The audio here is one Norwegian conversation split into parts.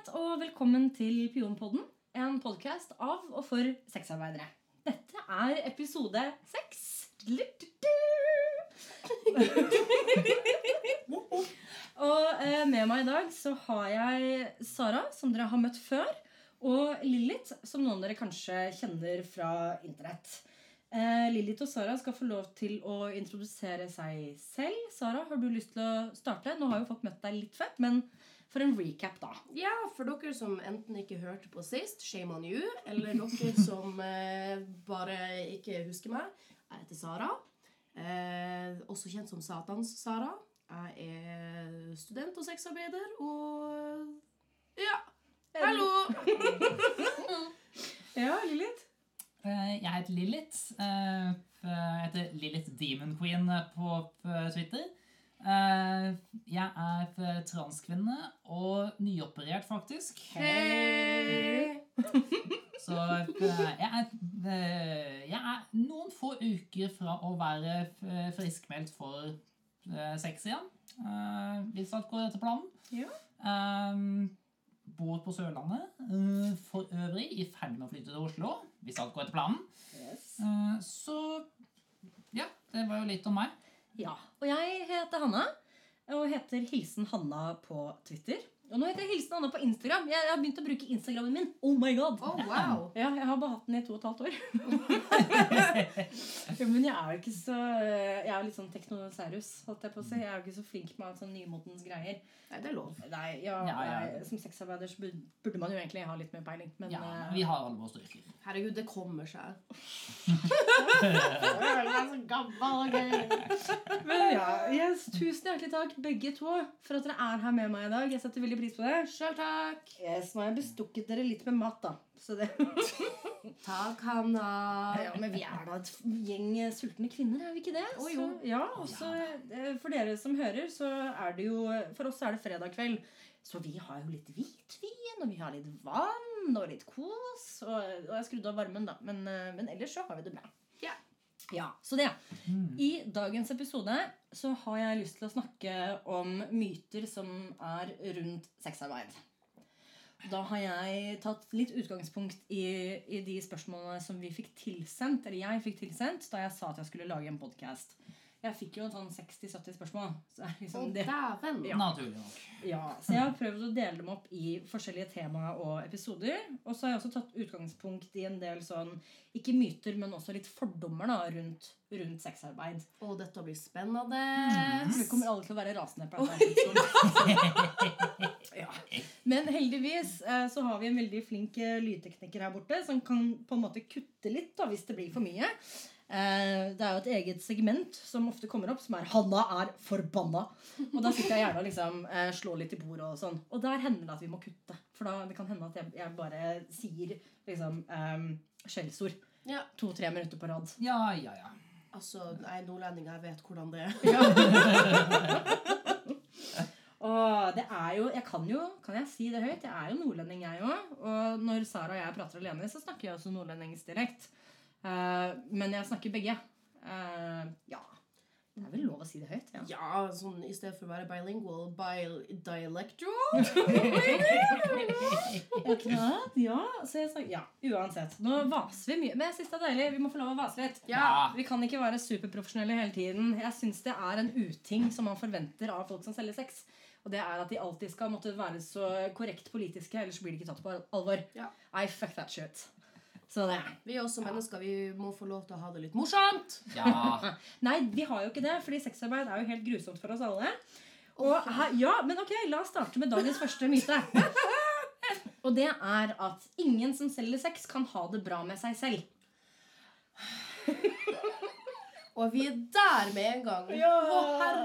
Lilith, og velkommen til Pionpodden. En podkast av og for sexarbeidere. Dette er episode seks. og eh, med meg i dag så har jeg Sara, som dere har møtt før. Og Lilith, som noen dere kanskje kjenner fra internett. Lillit Lilith og Sara skal få lov til å introdusere seg selv. Sara, har du lyst til å starte? Nå har jo folk møtt deg litt før, men for en recap, da. Ja, for dere som enten ikke hørte på sist, shame on you. Eller dere som eh, bare ikke husker meg. Jeg heter Sara. Eh, også kjent som Satans-Sara. Jeg er student og sexarbeider, og ja. Hallo! Ja, Lilith? Eh, Jeg heter Lilith. Eh, Jeg heter Lilith Demon Queen på på Twitter. Eh, Jeg er transkvinne og nyoperert, faktisk. Hei! Så eh, jeg er, eh, jeg er noen få uker fra å være friskmeldt for eh, sex igjen. Eh, Hvis alt går etter planen. Ja. Eh, Bor på Sørlandet. eh, For øvrig i ferd med å flytte til Oslo. Hvis alt går etter planen. Eh, Så ja, det var jo litt om meg. Ja. Og jeg heter Hanna, og heter Hilsen Hanna på Twitter. Og nå heter jeg Hilsen Anna på Instagram. Jeg, jeg har begynt å bruke Instagrammen min. Oh my god! Oh, wow. Ja, jeg har bare hatt den i to og et halvt år. ja, men jeg er jo ikke så Jeg er litt sånn teknoserus, holdt jeg på å si. Jeg er jo ikke så flink med sånn nymotens greier. Nei, det er lov. Nei, ja, Ja, ja. Nei, Som sexarbeider så burde, man jo egentlig ha litt mer peiling. Men Ja, eh, vi har alle våre styrker. Herregud, det kommer seg. Men ja, yes, Tusen hjertelig takk, begge to, for at dere er her med meg i dag. Jeg setter veldig pris på det. Sjøl takk. Yes, Nå har jeg bestukket dere litt med mat, da. Så det, Takk, Hanna. ja, men vi er da et gjeng sultne kvinner, er vi ikke det? Å, jo. Så, ja, også, eh, For dere som hører, så er det jo For oss er det fredag kveld. Så vi har jo litt hvitvin, og vi har litt vann og litt kos. Og, og jeg skrudde av varmen, da. Men, eh, men ellers så har vi det bra. Ja. Så det. I dagens episode så har jeg lyst til å snakke om myter som er rundt sexarbeid. Da har jeg tatt litt utgangspunkt i, i de spørsmålene som vi fikk tilsendt, eller jeg fikk tilsendt da jeg sa at jeg skulle lage en podkast. Jeg fikk jo en sånn 60-70 spørsmål. Så er liksom det, dæven. Naturlig nok. ja, så jeg har prøvd å dele dem opp i forskjellige tema og episoder. Og så har jeg også tatt utgangspunkt i en del sånn, ikke myter, men også litt fordommer da, rundt, rundt sexarbeid. Og dette blir spennende. Vi kommer alle til å være rasende på ja. Men heldigvis eh, så har vi en veldig flink eh, lydtekniker her borte som kan på en måte kutte litt da, hvis det blir for mye. Eh, Det er jo et eget segment som ofte kommer opp, som er 'Hanna er forbanna'. Og da sitter jeg gjerne og liksom eh, slår litt i bordet og sånn. Og der hender det at vi må kutte. For da det kan hende at jeg, jeg bare sier liksom um, skjellsord Ja, to-tre minutter på rad. Ja, ja, ja. altså, jeg er nordlending, jeg vet hvordan det er. Og det er jo Jeg kan jo Kan jeg si det høyt? Jeg er jo nordlending, jeg òg. Og når Sara og jeg prater alene, så snakker jeg også nordlendingsdialekt. Eh, men jeg snakker begge. Eh, ja. Det er vel lov å si det høyt? Ja. Ja, sånn i stedet for å være bilingual, bi dialectual. Akkurat, ja. Så jeg snakker, ja, uansett. Nå vaser vi mye. Men jeg syns det er deilig. Vi må få lov å vase litt. Ja. Vi kan ikke være superprofesjonelle hele tiden. Jeg syns det er en uting som man forventer av folk som selger sex. Og det er at de alltid skal måtte være så korrekt politiske, ellers blir de ikke tatt på alvor. Ja. I fuck that shit. Så det. Vi er også mennesker, vi må få lov til å ha det litt morsomt. ja. Nei, vi har jo ikke det, fordi sexarbeid er jo helt grusomt for oss alle. Og ja, men ok, la oss starte med dagens første myte. Og det er at ingen som selger sex, kan ha det bra med seg selv. Og vi er der med en gang. Ja. Å,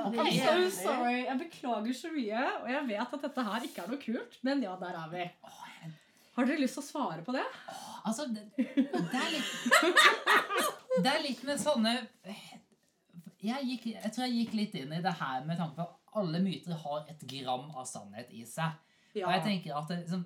I'm so sorry. Jeg beklager så mye, og jeg vet at dette her ikke er noe kult, men ja, der er vi. Har dere lyst til å svare på det? Altså, det, det er litt Det er litt med sånne jeg, gikk, jeg tror jeg gikk litt inn i det her med tanke på at alle myter har et gram av sannhet i seg. Og jeg tenker at det, liksom,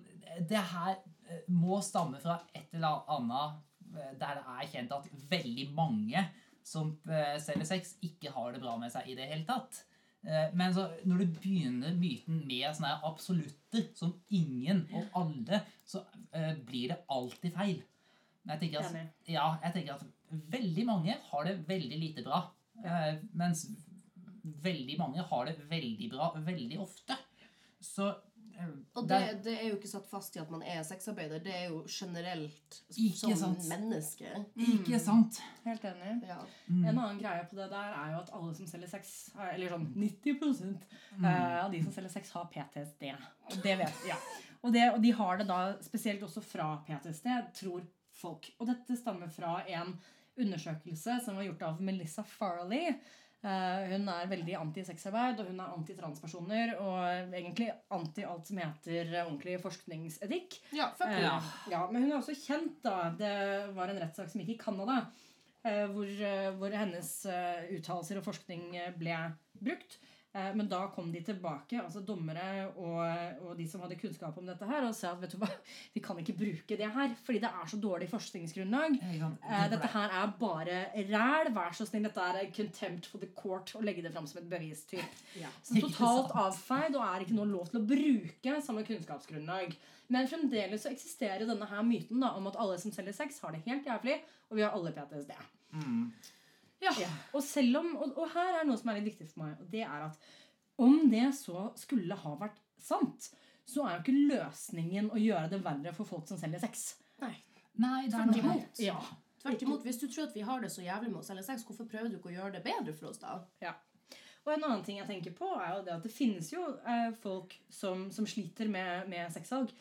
det her eh, må stamme fra et eller annet eh, der det er kjent at veldig mange som eh, selger sex, ikke har det bra med seg i det hele tatt. Eh, Men så, når du begynner myten med sånne absolutter som ingen og alle, så uh, blir det alltid feil. Men jeg tenker at, ja, jeg tenker at veldig mange har det veldig lite bra. Uh, Mens veldig mange har det veldig bra veldig ofte. Så Og det, det er jo ikke satt fast i at man er sexarbeider. Det er jo generelt Ikke som sant. menneske. Ikke sant? Helt enig. Ja. Mm. En annen greie på det der er jo at alle som selger sex, eller sånn 90 Mm. eh, av de som selger sex, har PTSD. Og det vet ja. og, det, og de har det da spesielt også fra PTSD, tror folk. Og dette stammer fra en undersøkelse som var gjort av Melissa Farley. Eh, hun er veldig anti-sexarbeid, og hun er anti-transpersoner. Og egentlig anti alt som heter ordentlig forskningsetikk. ja, fuck Eh, ja. ja, men hun er også kjent, da. Det var en rettssak som gikk i Canada, eh, hvor, eh, hvor hennes uttalelser og forskning ble brukt. Eh, Men da kom de tilbake, altså dommere og, og de som hadde kunnskap om dette her, og sa at vet du hva, vi kan ikke bruke det her, fordi det er så dårlig forskningsgrunnlag. Eh, Dette her er bare ræl. Vær så snill. Dette er contempt for the court å legge det fram som et bevis. Ja. Så totalt avfeid og er ikke noe lov til å bruke samme kunnskapsgrunnlag. Men fremdeles så eksisterer denne her myten da, om at alle som selger sex, har det helt jævlig, og vi har alle PTSD. Mm. Ja. Ja. Og, selv om, og, og her er noe som er litt viktig for meg, og det er at om det så skulle ha vært sant, så er jo ikke løsningen å gjøre det verre for folk som selger sex. Nei. Nei, det er Tvert noe imot. Ja. Tvert imot, hvis du tror at vi har det så jævlig med å selge sex, hvorfor prøver du ikke å gjøre det bedre for oss da? Ja. Og en annen ting jeg tenker på, er jo det at det finnes jo eh, folk som, som sliter med, med sexsalg.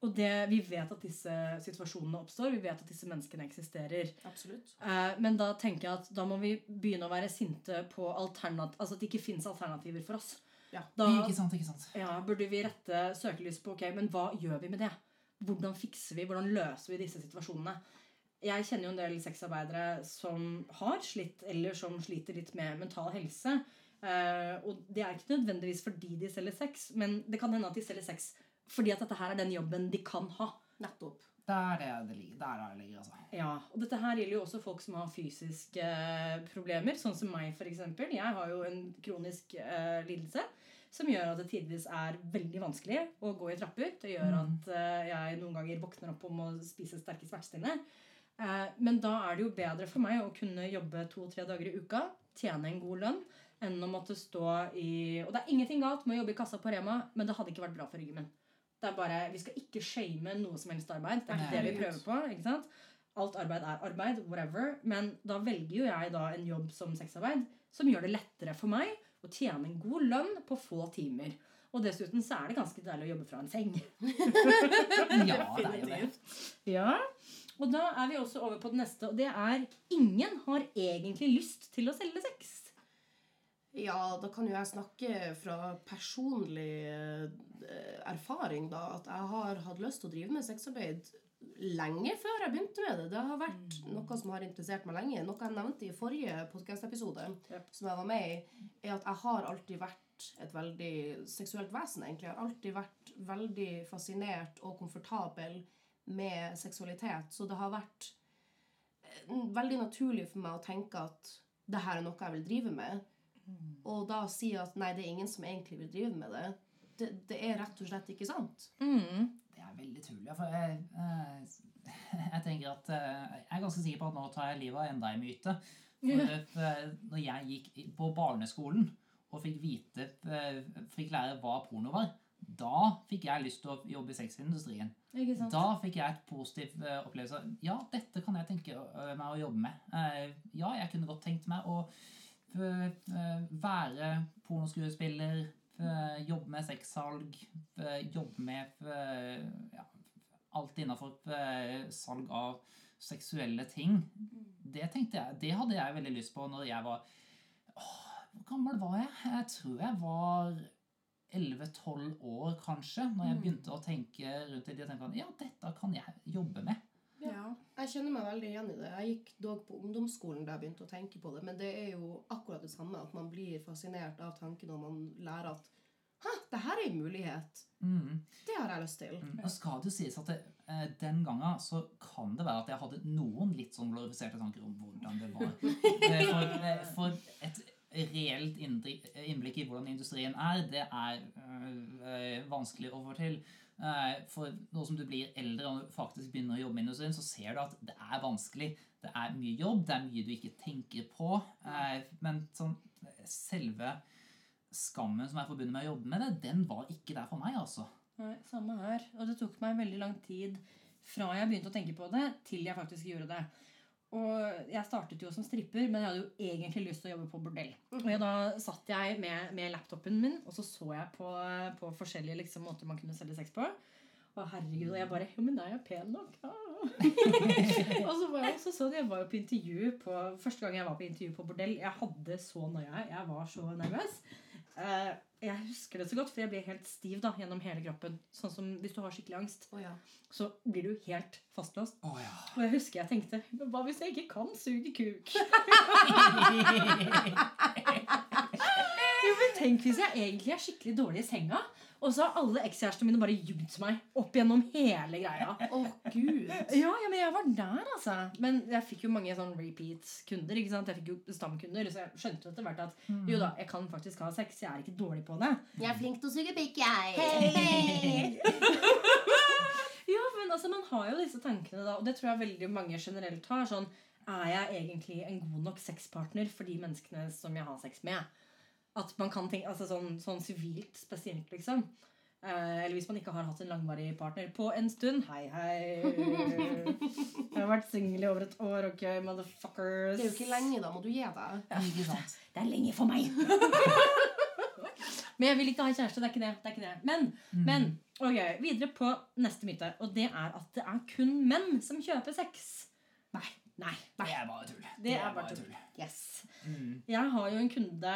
Og det, vi vet at disse situasjonene oppstår. Vi vet at disse menneskene eksisterer. Absolutt. Eh, men da tenker jeg at da må vi begynne å være sinte på alternat altså at det ikke finnes alternativer for oss. Ja. Da Ikke sant, ikke sant. ja, burde vi rette søkelyset på ok, men hva gjør vi med det? Hvordan fikser vi, hvordan løser vi disse situasjonene? Jeg kjenner jo en del sexarbeidere som har slitt, eller som sliter litt med mental helse. Eh, og det er ikke nødvendigvis fordi de selger sex, men det kan hende at de selger sex fordi at dette her er den jobben de kan ha. Nettopp. Der er det ligger, der er det ligger altså. Ja, og dette her gjelder jo også folk som har fysiske eh, problemer, sånn som meg for eksempel. Jeg har jo en kronisk uh, lidelse som gjør at det tidvis er veldig vanskelig å gå i trapper. Det gjør Mm. at uh, jeg noen ganger våkner opp om å spise sterke smertestillende. Uh, men da er det jo bedre for meg å kunne jobbe to-tre dager i uka, tjene en god lønn, enn å måtte stå i Og det er ingenting galt med å jobbe i kassa på Rema, men det hadde ikke vært bra for ryggen min. Det er bare, Vi skal ikke shame noe som helst arbeid. Det er ikke det vi prøver på. ikke sant? Alt arbeid er arbeid, whatever. Men da velger jo jeg da en jobb som sexarbeid som gjør det lettere for meg å tjene en god lønn på få timer. Og dessuten så er det ganske deilig å jobbe fra en seng. Ja, det er jo det. Ja, Og da er vi også over på det neste, og det er ingen har egentlig lyst til å selge sex. Ja, da kan jo jeg snakke fra personlig eh, erfaring, da. At jeg har hatt lyst til å drive med sexarbeid lenge før jeg begynte med det. Det har vært noe som har interessert meg lenge. Noe jeg nevnte i forrige podkast-episode, Yep. som jeg var med i, er at jeg har alltid vært et veldig seksuelt vesen, egentlig. Jeg har alltid vært veldig fascinert og komfortabel med seksualitet. Så det har vært eh, veldig naturlig for meg å tenke at det her er noe jeg vil drive med. Og da si at nei, det er ingen som egentlig vil drive med det. Det, det er rett og slett ikke sant. Mm. Det er veldig tull. For jeg, eh, jeg tenker at eh, Jeg er ganske sikker på at nå tar jeg livet av enda en myte. For eh, når jeg gikk på barneskolen og fikk vite Fikk lære hva porno var, da fikk jeg lyst til å jobbe i sexindustrien. Da fikk jeg et positiv opplevelse. Ja, dette kan jeg tenke meg å jobbe med. Ja, jeg kunne godt tenkt meg å være pornoskuespiller, jobbe med sexsalg, eh, jobbe med eh, ja, alt innafor eh, salg av seksuelle ting. Det tenkte jeg, det hadde jeg veldig lyst på når jeg var åh, Hvor gammel var jeg? Jeg tror jeg var 11-12 år, kanskje, når jeg begynte å tenke rundt det. Jeg tenkte at, ja, dette kan jeg jobbe med. Ja. Jeg kjenner meg veldig igjen i det. Jeg gikk dog på ungdomsskolen da jeg begynte å tenke på det, men det er jo akkurat det samme, at man blir fascinert av tanken når man lærer at Hæ, det her er en mulighet. Mm. Det har jeg lyst til. Mm. Og skal det sies at det, eh, den gangen så kan det være at jeg hadde noen litt sånn glorifiserte tanker om hvordan det var. For, eh, for et reelt innblikk i hvordan industrien er, det er øh, vanskelig å få til. Eh, For nå som du blir eldre og faktisk begynner å jobbe med industrien, så ser du at det er vanskelig. Det er mye jobb, det er mye du ikke tenker på. eh, Men sånn, selve skammen som er forbundet med å jobbe med det, den var ikke der for meg, altså. Nei, samme her. Og det tok meg veldig lang tid fra jeg begynte å tenke på det, til jeg faktisk gjorde det. Og jeg startet jo som stripper, men jeg hadde jo egentlig lyst til å jobbe på bordell. Og da satt jeg med, med laptopen min, og så så jeg på, på forskjellige liksom, måter man kunne selge sex på. Og herregud, og jeg bare Jo, men da er jeg pen nok? Og så var jeg også sånn, jeg var jo på intervju på Første gang jeg var på intervju på bordell, jeg hadde så nøye. Jeg var så nervøs. Eh, jeg husker det så godt, for jeg blir helt stiv da, gjennom hele kroppen. Sånn som hvis du har skikkelig angst, oh, ja. så blir du helt fastlåst. Oh, ja. Og jeg husker jeg tenkte Hva hvis jeg ikke kan suge kuk? Jo, men Tenk hvis jeg egentlig er skikkelig dårlig i senga, og så har alle ekskjærestene mine bare jugd meg opp gjennom hele greia. Å, gud. Ja, ja, men jeg var der, altså. Men jeg fikk jo mange sånn repeat-kunder. ikke sant? Jeg fikk jo stamkunder, så jeg skjønte etter hvert at jo da, jeg kan faktisk ha sex. Jeg er ikke dårlig på det. Jeg er flink til å suge pikk, jeg. Ja, men altså, man har jo disse tankene da, og det tror jeg veldig mange generelt har. sånn, Er jeg egentlig en god nok sexpartner for de menneskene som jeg har sex med? At man kan tenke, altså Sånn sånn sivilt spesielt, liksom. Eh, eller hvis man ikke har hatt en langvarig partner på en stund. Hei, hei. Jeg har vært singel i over et år, ok, motherfuckers. Det er jo ikke lenge, da må du gi deg. Ikke sant? Det er lenge for meg. Men jeg vil ikke ha kjæreste. Det er ikke det. det, er ikke det. Men, men ok, videre på neste myte. Og det er at det er kun menn som kjøper sex. Nei. Nei. Det er bare tull. Det er bare tull. Yes. Jeg har jo en kunde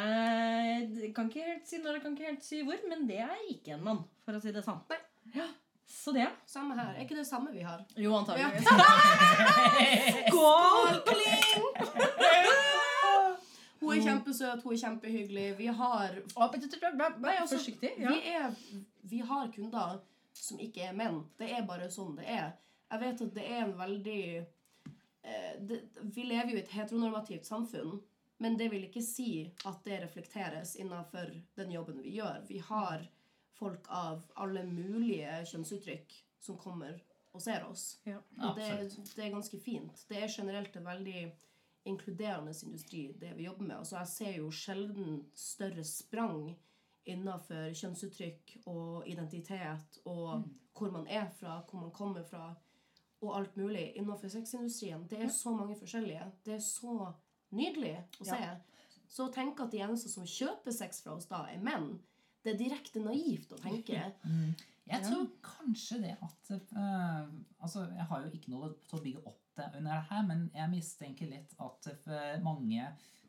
Kan ikke helt si når, jeg kan ikke helt si hvor, men det er ikke en mann, for å si det sånn. Nei. Ja. Så det. Samme her. Er ikke det samme vi har? Jo, antakeligvis. Hun er kjempesøt, hun er kjempehyggelig. Vi har Nei, altså. Ja. vi, er, vi har kunder som ikke er menn. Det er bare sånn det er. Jeg vet at det er en veldig det, Vi lever jo i et heteronormativt samfunn, men det vil ikke si at det reflekteres innenfor den jobben vi gjør. Vi har folk av alle mulige kjønnsuttrykk som kommer og ser oss. Ja. Og det, det er ganske fint. Det er generelt en veldig inkluderende industri, det vi jobber med. Altså, jeg ser jo sjelden større sprang innenfor kjønnsuttrykk og identitet og hvor man er fra, hvor man kommer fra, og alt mulig innenfor sexindustrien. Det er så mange forskjellige. Det er så nydelig å se. Så å tenke at de eneste som kjøper sex fra oss da, er menn, det er direkte naivt å tenke. Jeg tror kanskje det at uh, Altså, jeg har jo ikke noe til å bygge opp det under det her, men jeg mistenker litt at eh, mange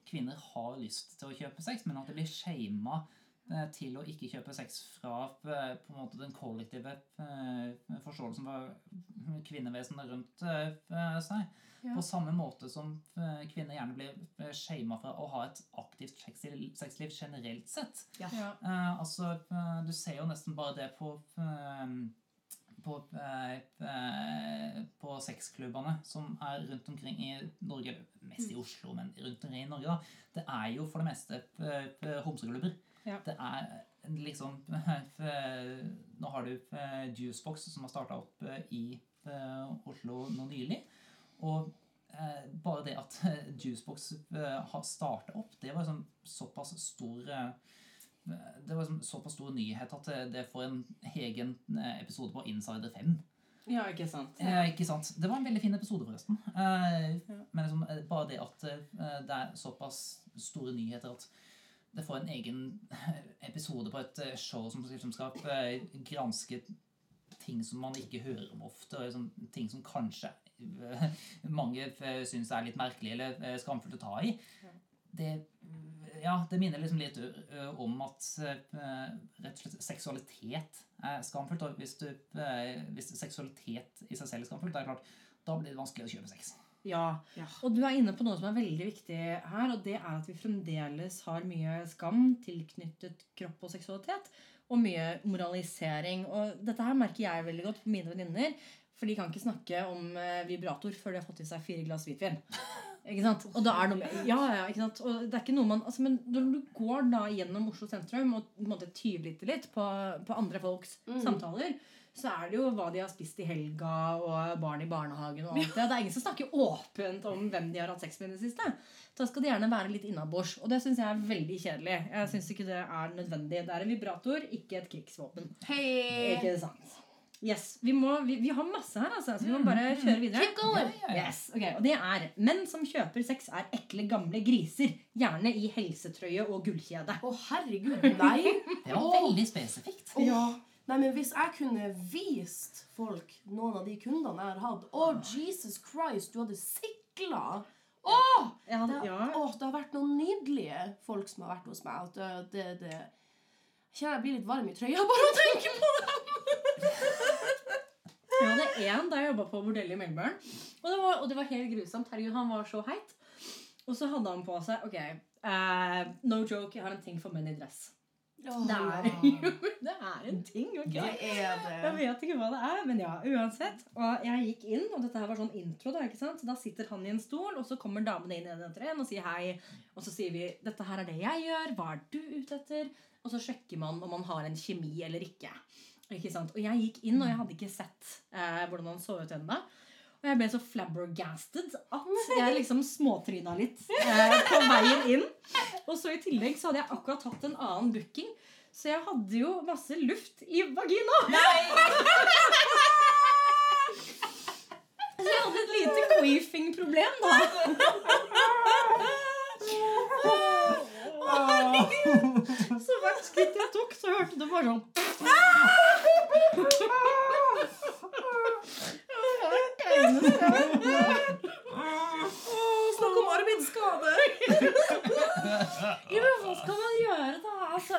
kvinner har lyst til å kjøpe sex, men at det blir shama til å ikke kjøpe sex fra eh, på en måte den kollektive eh, forståelsen for kvinnevesenet rundt eh, seg. Ja. På samme måte som eh, kvinner gjerne blir eh, shama fra å ha et aktivt sexliv generelt sett. Ja. Eh, altså, eh, du ser jo nesten bare det på eh, på, eh, eh, på sexklubbene som er rundt omkring i Norge, mest i Oslo, men rundt omkring i Norge, da. Det er jo for det meste eh, eh, homseklubber. Ja. Det er liksom eh, Nå har du eh, Juicebox som har starta opp eh, i Oslo nå nylig. Og bare det at Juicebox har starta opp, det var liksom såpass stor det var liksom såpass stor nyhet at det- får en egen episode på Insider 5. ja, ikke sant. Eh, ikke sant? Det var en veldig fin episode, forresten. Eh, Ja. Men liksom, bare det at eh, det er såpass store nyheter at det får en egen episode på et eh, show som skal eh, granske ting som man ikke hører om ofte, og liksom, ting som kanskje eh, mange syns er litt merkelig eller skamfullt å ta i. Det, ja, det minner liksom litt om at rett og slett seksualitet er skamfullt. Og hvis, du, hvis seksualitet i seg selv er skamfullt, det er klart, da blir det vanskelig å kjøpe sex. Ja. Ja. Og du er inne på noe som er veldig viktig her, og det er at vi fremdeles har mye skam tilknyttet kropp og seksualitet. Og mye moralisering. Og dette her merker jeg veldig godt på mine venninner. For de kan ikke snakke om eh, vibrator før de har fått i seg fire glass hvitvin. Ikke sant? Og er noe ja, ja, ikke sant? Og det er ikke noe man, altså, men når du går da gjennom Oslo sentrum og på en måte tyvlytter litt på, på andre folks Mm. samtaler, så er det jo hva de har spist i helga, og barn i barnehagen og alt det. Det er ingen som snakker åpent om hvem de har hatt sex med i det siste. Da skal de gjerne være litt innabords. Og det syns jeg er veldig kjedelig. Jeg syns ikke det er nødvendig. Det er en vibrator, ikke et krigsvåpen. Hei! Ikke sant? Yes, vi, må, vi, vi har masse her, altså, så vi må bare kjøre videre. Keep going! Yes, ok, Og det er menn som kjøper sex, er ekle, gamle griser. Gjerne i helsetrøye og gullkjede. Å, herregud, nei! Det var veldig spesifikt. Ja. Nei, men Hvis jeg kunne vist folk noen av de kundene jeg har hatt Å, Jesus Christ, du hadde sikla! Å! Ja, Det, ja. å, det har vært noen nydelige folk som har vært hos meg. Det, det, det Jeg kjenner jeg blir litt varm i trøya bare å tenke på dem! Jeg hadde én da jeg jobba på bordell i Melbourne. Og det, var, og det var helt grusomt. Herregud, han var så heit. Og så hadde han på seg Ok, uh, no joke, jeg har en ting for menn i dress. Det er jo det er en ting, ok? Det er det. Jeg vet ikke hva det er, men ja, uansett. Og jeg gikk inn, og dette her var sånn intro. Da ikke sant? Så da sitter han i en stol, og så kommer damene inn en etter en og sier hei. Og så sier vi 'dette her er det jeg gjør', hva er du ute etter? Og så sjekker man om man har en kjemi eller ikke. Ikke sant? Og jeg gikk inn, og jeg hadde ikke sett eh, hvordan han så ut ennå. Og jeg ble så flabbergasted at jeg liksom småtryna litt eh, på veien inn. Og så i tillegg så hadde jeg akkurat hatt en annen booking, så jeg hadde jo masse luft i vagina. Nei! Så jeg hadde et lite queefing-problem, da. Så hvert skritt jeg tok, så hørte du bare sånn Snakk om arbeidsskade! Ja, men hva skal man gjøre, da? Altså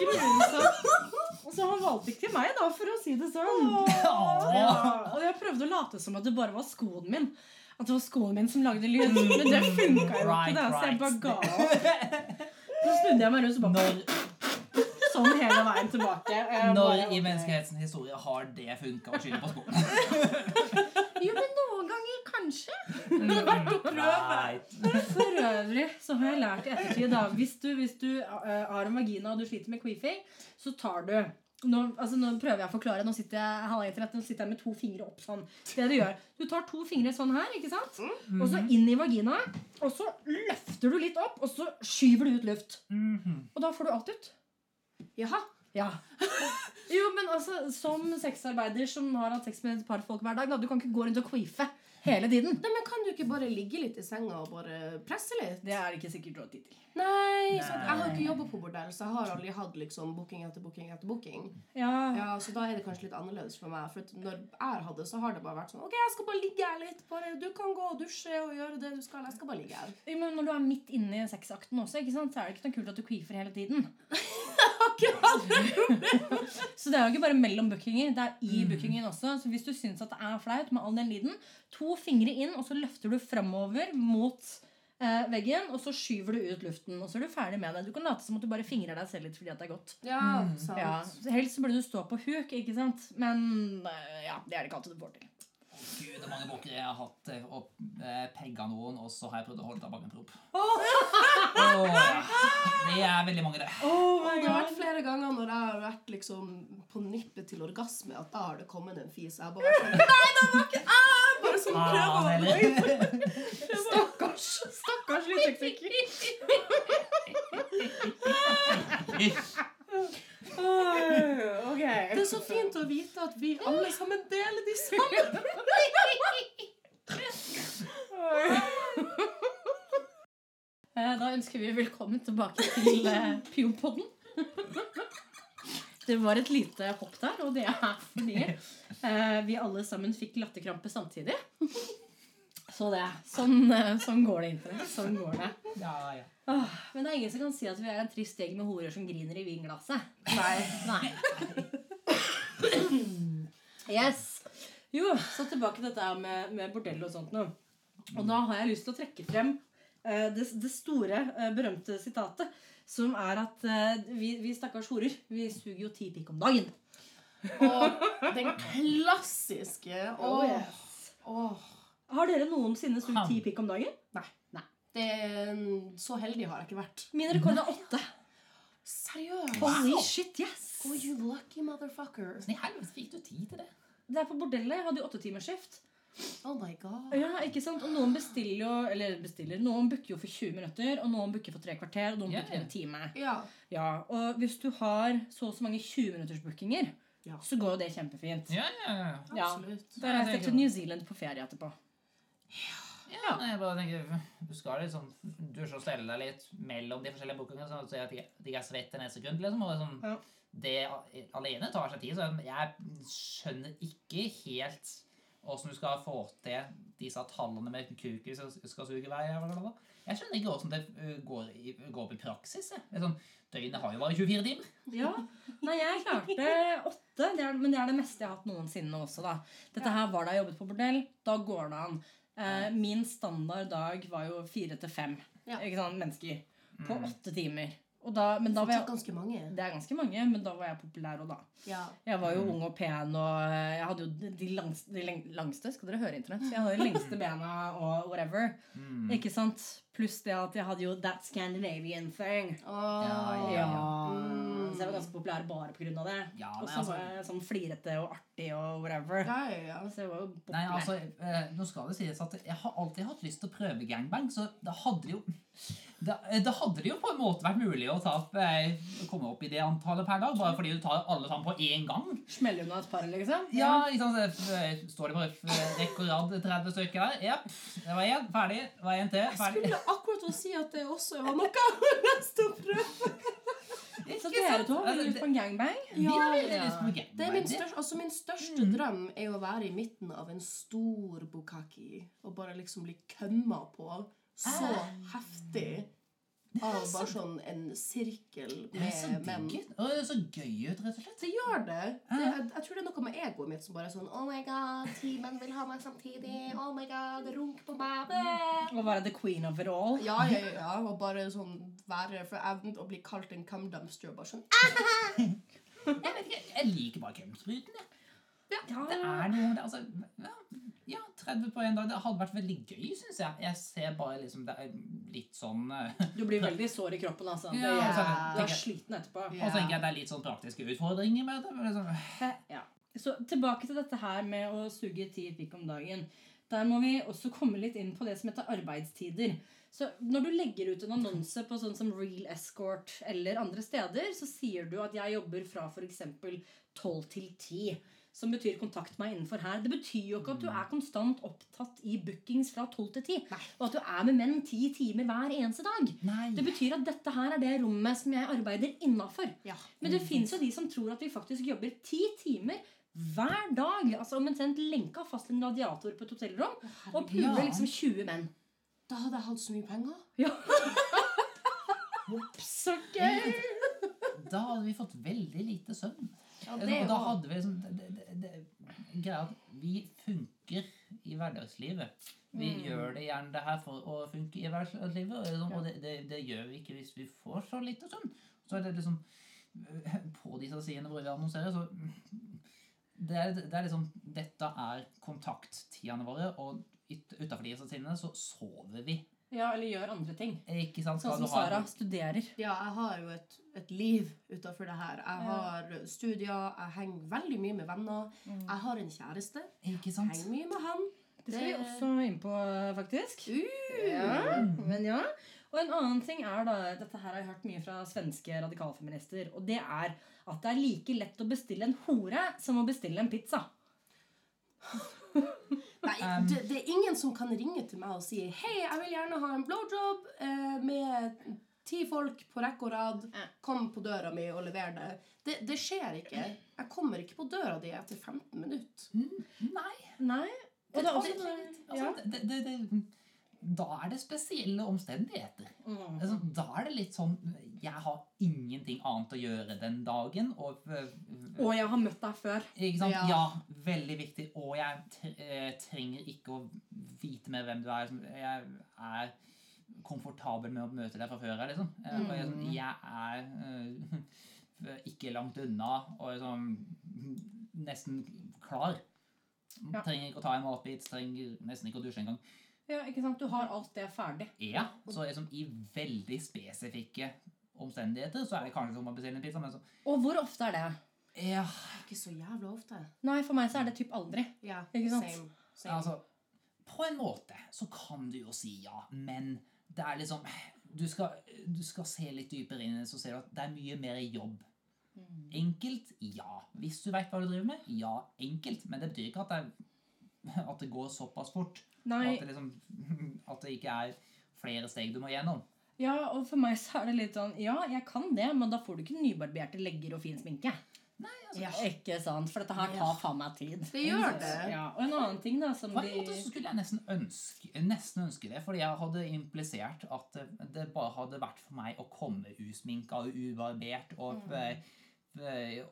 Grusomt. Så han valgte ikke til meg, da, for å si det sånn. Ja, og jeg prøvde å late som at det bare var skoen min. At det var skoen min som lagde lyd. Men det funka jo ikke, da, så jeg bare ga opp. Så snudde jeg meg rundt og bare sånn hele veien tilbake. Når bare, i menneskehetens historie har det funka å skylde på skolen? Jo, men noen ganger kanskje. Right. For øvrig så har jeg lært i ettertid da, hvis du, hvis du uh, har en vagina og du sliter med queefing, så tar du nå, altså nå prøver jeg å forklare. Nå sitter jeg, halva internett, nå sitter jeg med to fingre opp sånn. Det du gjør, du tar to fingre sånn her, ikke sant? Og så inn i vagina. Og så løfter du litt opp, og så skyver du ut luft. Mhm. Og da får du alt ut. Jaha. Ja. Jo, men altså, som sexarbeider som har hatt sex med et par folk hver dag, da, du kan ikke gå rundt og queefe hele tiden. Nei, men Kan du ikke bare ligge litt i senga og bare presse litt? Det er ikke sikkert du har tid til. Nei, så jeg har ikke jobba på bordell, så jeg har aldri hatt liksom booking etter booking etter booking. Ja, Ja, Så da er det kanskje litt annerledes for meg. For når jeg hadde, så har det bare vært sånn Ok, jeg skal bare ligge her litt. Bare, du kan gå og dusje og gjøre det du skal. Jeg skal bare ligge her. Men når du er midt inne i sexakten også, ikke sant, så er det ikke noe kult at du queefer hele tiden. Så det er jo ikke bare mellom bookinger, det er i bookingen også. Så hvis du syns at det er flaut med all den lyden, to fingre inn, og så løfter du framover mot eh, veggen, og så skyver du ut luften. Og så er du ferdig med det. Du kan late som at du bare fingrer deg selv litt fordi at det er godt. Ja, sant. Ja, Helst så burde du stå på huk, ikke sant? Men eh, ja, det er det ikke alltid du får til. Gud, det er mange boker jeg har hatt eh, og eh, pegga noen, og så har jeg prøvd å holde tilbake bak en prop. Oh. det er veldig mange, det. Oh det har vært flere ganger når jeg har vært liksom på nippet til orgasme, at da har det kommet en fis. Jeg bare sånn Nei, det var ikke jeg! Bare sånn Ah, prøver å? Stakkars, stakkars lydtekniker. Ok. Det er så fint å vite at vi alle sammen deler de samme. Eh, Da ønsker vi velkommen tilbake til Pionpodden. Det var et lite hopp der, og det er fordi eh, vi alle sammen fikk latterkrampe samtidig. Så det. Sånn, eh, sånn går det, internett. Sånn går det. Ja, ja. Åh, men det er ingen som kan si at vi er en trist gjeng med horer som griner i vinglasset. Nei. Nei. Yes. Jo, så tilbake til dette med, med bordell og sånt nå. Og da har jeg lyst til å trekke frem eh, det, det store, eh, berømte sitatet. Som er at eh, vi, vi stakkars horer, vi suger jo ti pikk om dagen. Og den klassiske Oh, Åh. yes. Åh. Har dere noensinne sugd ti pikk om dagen? Det, så heldig har jeg ikke vært. Min rekord er åtte. Seriøst? Holy shit, yes! Oh, you lucky motherfucker. Hvordan i helvete fikk du tid til det? Det er på bordellet. Jeg hadde jo åttetimersskift. Oh my god. Ja, ikke sant? Og noen bestiller jo Eller bestiller, noen booker jo for 20 minutter, og noen booker for tre kvarter, og noen yeah. booker en time. Ja. Ja, Og hvis du har så og så mange 20-minuttersbookinger, Ja. så går jo det kjempefint. Ja, ja, ja. Ja. Absolutt. Da reiser jeg til New Zealand på ferie etterpå. Ja, jeg bare tenker, Du skal liksom dusje og stelle deg litt mellom de forskjellige bookingene, sånn at jeg ikke de ikke er svett neste sekund. liksom, og liksom, Ja. Det alene tar seg tid, så jeg skjønner ikke helt åssen du skal få til disse tallene med kuker som skal suge vei. Jeg skjønner ikke åssen det uh, går, i, går i praksis. sånn, Døgnet har jo bare 24 timer. Ja. Nei, jeg klarte åtte, men det er det meste jeg har hatt noensinne også. da. Dette her var da jeg jobbet på bordell. Da går det an. Eh, min standard dag var jo fire til fem Ja. mennesker på Mm. åtte timer. Og da, men da var jeg, ganske mange. det er ganske mange, men da var jeg populær òg, da. Ja. Jeg var jo ung og pen, og eh, jeg hadde jo de- langs, de langste Skal dere høre internett? Jeg hadde de lengste bena og whatever. Mm. Ikke sant? Pluss det at jeg hadde jo that Scandinavian thing. Åh, Ja, Ja, Mm. Så jeg var ganske populær bare av det. Ja, Og så altså, var jeg sånn flirete og artig og whatever. Ja, ja, ja. Så jeg var jo populær. Nei, altså, eh, nå skal det sies at jeg har alltid hatt lyst til å prøve gangbang, så det hadde jo da, da hadde det jo på en måte vært mulig å ta opp, eh, komme opp i det antallet per dag, bare fordi du tar alle sammen på én gang. Smelle unna et par, liksom? Ja, liksom, sant? så, eh, Står det på eh, rekke og rad 30 stykker der? Jepp. det var én. Ferdig. Det var én til. Jeg skulle akkurat å si at det også var noe jeg har lyst til å prøve. Så dere to har Altså, lyst på en gangbang? Vi har veldig Ja. lyst på Det er min største, altså min største drøm er å være i midten av en stor bukaki og bare liksom bli kømma på. Så heftig av bare sånn en sirkel med menn. Det er så gøy ut, rett og slett. Det gjør det. det jeg, jeg tror det er noe med egoet mitt som bare er sånn Oh my god, ti menn vil ha meg samtidig. Oh my god, runk på meg. Bæ. Å være the queen of it all? Ja, ja, ja. Og bare sånn være For evnen å bli kalt en cum dumpster bare sånn Jeg vet ikke, jeg liker bare kumspruten. jeg. Ja. Det er noe det. Altså, ja, 30 på én dag. Det hadde vært veldig gøy, syns jeg. Jeg ser bare liksom Det er litt sånn eh, Du blir veldig sår i kroppen, altså. Ja, Det- altså, du er sliten etterpå. Og så tenker jeg det er litt sånn praktiske utfordringer med det. Liksom, Ja. Så tilbake til dette her med å suge ti pikk om dagen. Der må vi også komme litt inn på det som heter arbeidstider. Så Når du legger ut en annonse på sånn som Real Escort eller andre steder, så sier du at jeg jobber fra f.eks. 12 til 10. Som betyr 'kontakt meg innenfor her'. Det betyr jo ikke at du er konstant opptatt i bookings fra 12 til 10. Og at du er med menn 10 timer hver eneste dag. nei. Det betyr at dette her er det rommet som jeg arbeider innafor. Ja. Men det fins jo de som tror at vi faktisk jobber ti timer hver dag. Altså omtrent lenka fast en radiator på et hotellrom og puler liksom 20 menn. Da hadde jeg hatt så mye penger. Ja. Så gøy! Da hadde vi fått veldig lite søvn. Ja, og da hadde vi liksom det, det, det, det, greia at Vi funker i hverdagslivet. Vi Mm. gjør det gjerne det her for å funke i hverdagslivet, og, liksom, og det, det, det gjør vi ikke hvis vi får så lite sånn. Så er det liksom På disse sidene hvor vi annonserer, så det er, det er liksom Dette er kontakttidene våre, og utafor disse sidene så sover vi. Ja, eller gjør andre ting. Ikke sant? Sånn som du ha- Sara studerer. Ja, jeg har jo et, et liv utafor det her. Jeg Ja. har studier, jeg henger veldig mye med venner. Jeg har en kjæreste. Ikke sant? Henger mye med han. Det skal vi også inn på, faktisk. Uh. Ja, men ja. Og en annen ting er da Dette her har jeg hørt mye fra svenske radikalfeminister. Og det er at det er like lett å bestille en hore som å bestille en pizza. Nei, Um. det, det er ingen som kan ringe til meg og si Hei, jeg vil gjerne ha en blowjob eh, med ti folk på rekke og rad. Kom på døra mi og lever det. det. Det skjer ikke. Jeg kommer ikke på døra di etter 15 minutter. Nei. Nei. Og det er også det, ja. det, det, det, da er det spesielle omstendigheter. Mm. Altså, da er det litt sånn Jeg har ingenting annet å gjøre den dagen. Og, Og jeg har møtt deg før. Ja. Ja. veldig viktig. Og jeg eh, trenger ikke å vite mer hvem du er. Jeg er komfortabel med å møte deg fra før av, liksom. Eh, Mm. jeg er øh, ikke langt unna og liksom nesten klar. Trenger ikke å ta en matbit, trenger nesten ikke å dusje engang. Ja, ikke sant? Du har alt det ferdig. Ja, så liksom i veldig spesifikke omstendigheter så er det kanskje som å bestille en pizza, men så Og hvor ofte er det? Ja, Ikke så jævla ofte. Nei, for meg så er det typ aldri. Ja, Ikke sant? same. same. altså På en måte så kan du jo si ja, men det er liksom Du skal, du skal se litt dypere inn i det, så ser du at det er mye mer jobb. Enkelt? Ja. Hvis du veit hva du driver med? Ja, enkelt. Men det betyr ikke at det, at det går såpass fort. Nei, At det, liksom, at det ikke er flere steg du må gjennom. ja, og for meg så er det litt sånn Ja, jeg kan det, men da får du ikke nybarberte legger og fin sminke. Nei, altså, Ja. Ikke sant? For dette her tar faen meg tid. Det gjør det. Ja, og en annen ting da som På en måte så skulle jeg nesten ønske, nesten ønske det, fordi jeg hadde implisert at det, det bare hadde vært for meg å komme usminka og ubarbert og, mm.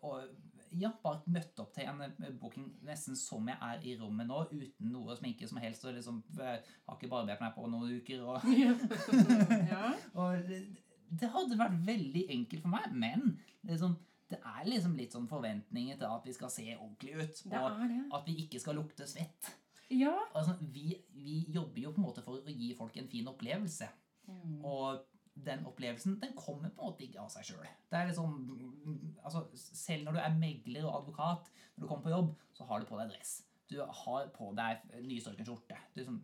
og, og ja, bare møtt opp til en eh, booking nesten som jeg er i rommet nå, uten noe sminke som helst, og liksom eh, har ikke barbert meg på noen uker. Og, ja. og det, det hadde vært veldig enkelt for meg, men liksom, det er liksom litt sånn forventninger til at vi skal se ordentlig ut, og det det. at vi ikke skal lukte svett. Ja. Altså, vi, vi jobber jo på en måte for å gi folk en fin opplevelse. Og den opplevelsen den kommer på en måte ikke av seg sjøl. Liksom, altså, selv når du er megler og advokat, når du kommer på jobb, så har du på deg dress. Du har på deg nystrøken skjorte. Du liksom,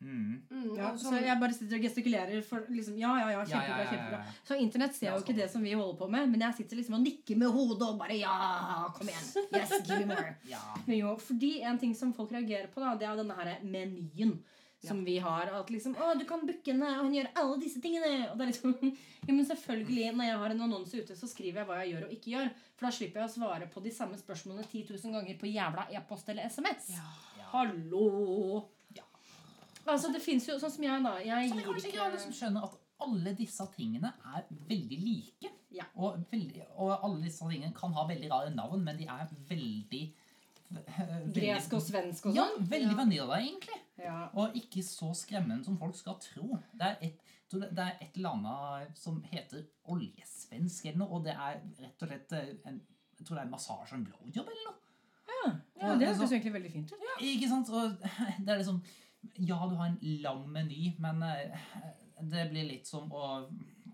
mm. Mm, Ja, så sånn- jeg bare sitter og gestikulerer for liksom Ja, ja, ja, kjempebra. ja, ja, ja, kjempebra. Så internett ser Ja, jo ikke det som vi holder på med, men jeg sitter liksom og nikker med hodet og bare Ja, kom igjen! Yes, give me more. Ja. Men jo, fordi en ting som folk reagerer på, da, det er denne her menyen som vi har. At liksom Å, du kan booke henne, og hun gjør alle disse tingene. Og det er liksom Jo, men selvfølgelig, når jeg har en annonse ute, så skriver jeg hva jeg gjør og ikke gjør. For da slipper jeg å svare på de samme spørsmålene 10 000 ganger på jævla e-post eller SMS. Ja. Hallo! Ja. Altså, det fins jo sånn som jeg, da. Jeg Så det er kanskje ikke alle som skjønner at alle disse tingene er veldig like. Ja. Og, veldig, og alle disse tingene kan ha veldig rare navn, men de er veldig- Gresk og svensk og Ja, veldig veldig vanilla, egentlig. Ja. Og ikke så skremmende som folk skal tro. Det er et, det er et eller annet som heter oljesvensk eller noe, og det er rett og slett eh, en jeg tror det er en massasje og en blowjob eller noe. Ja, Ja, det høres egentlig veldig fint ut. Ikke sant? Og det er liksom Ja, du har en lang meny, men eh, det blir litt som å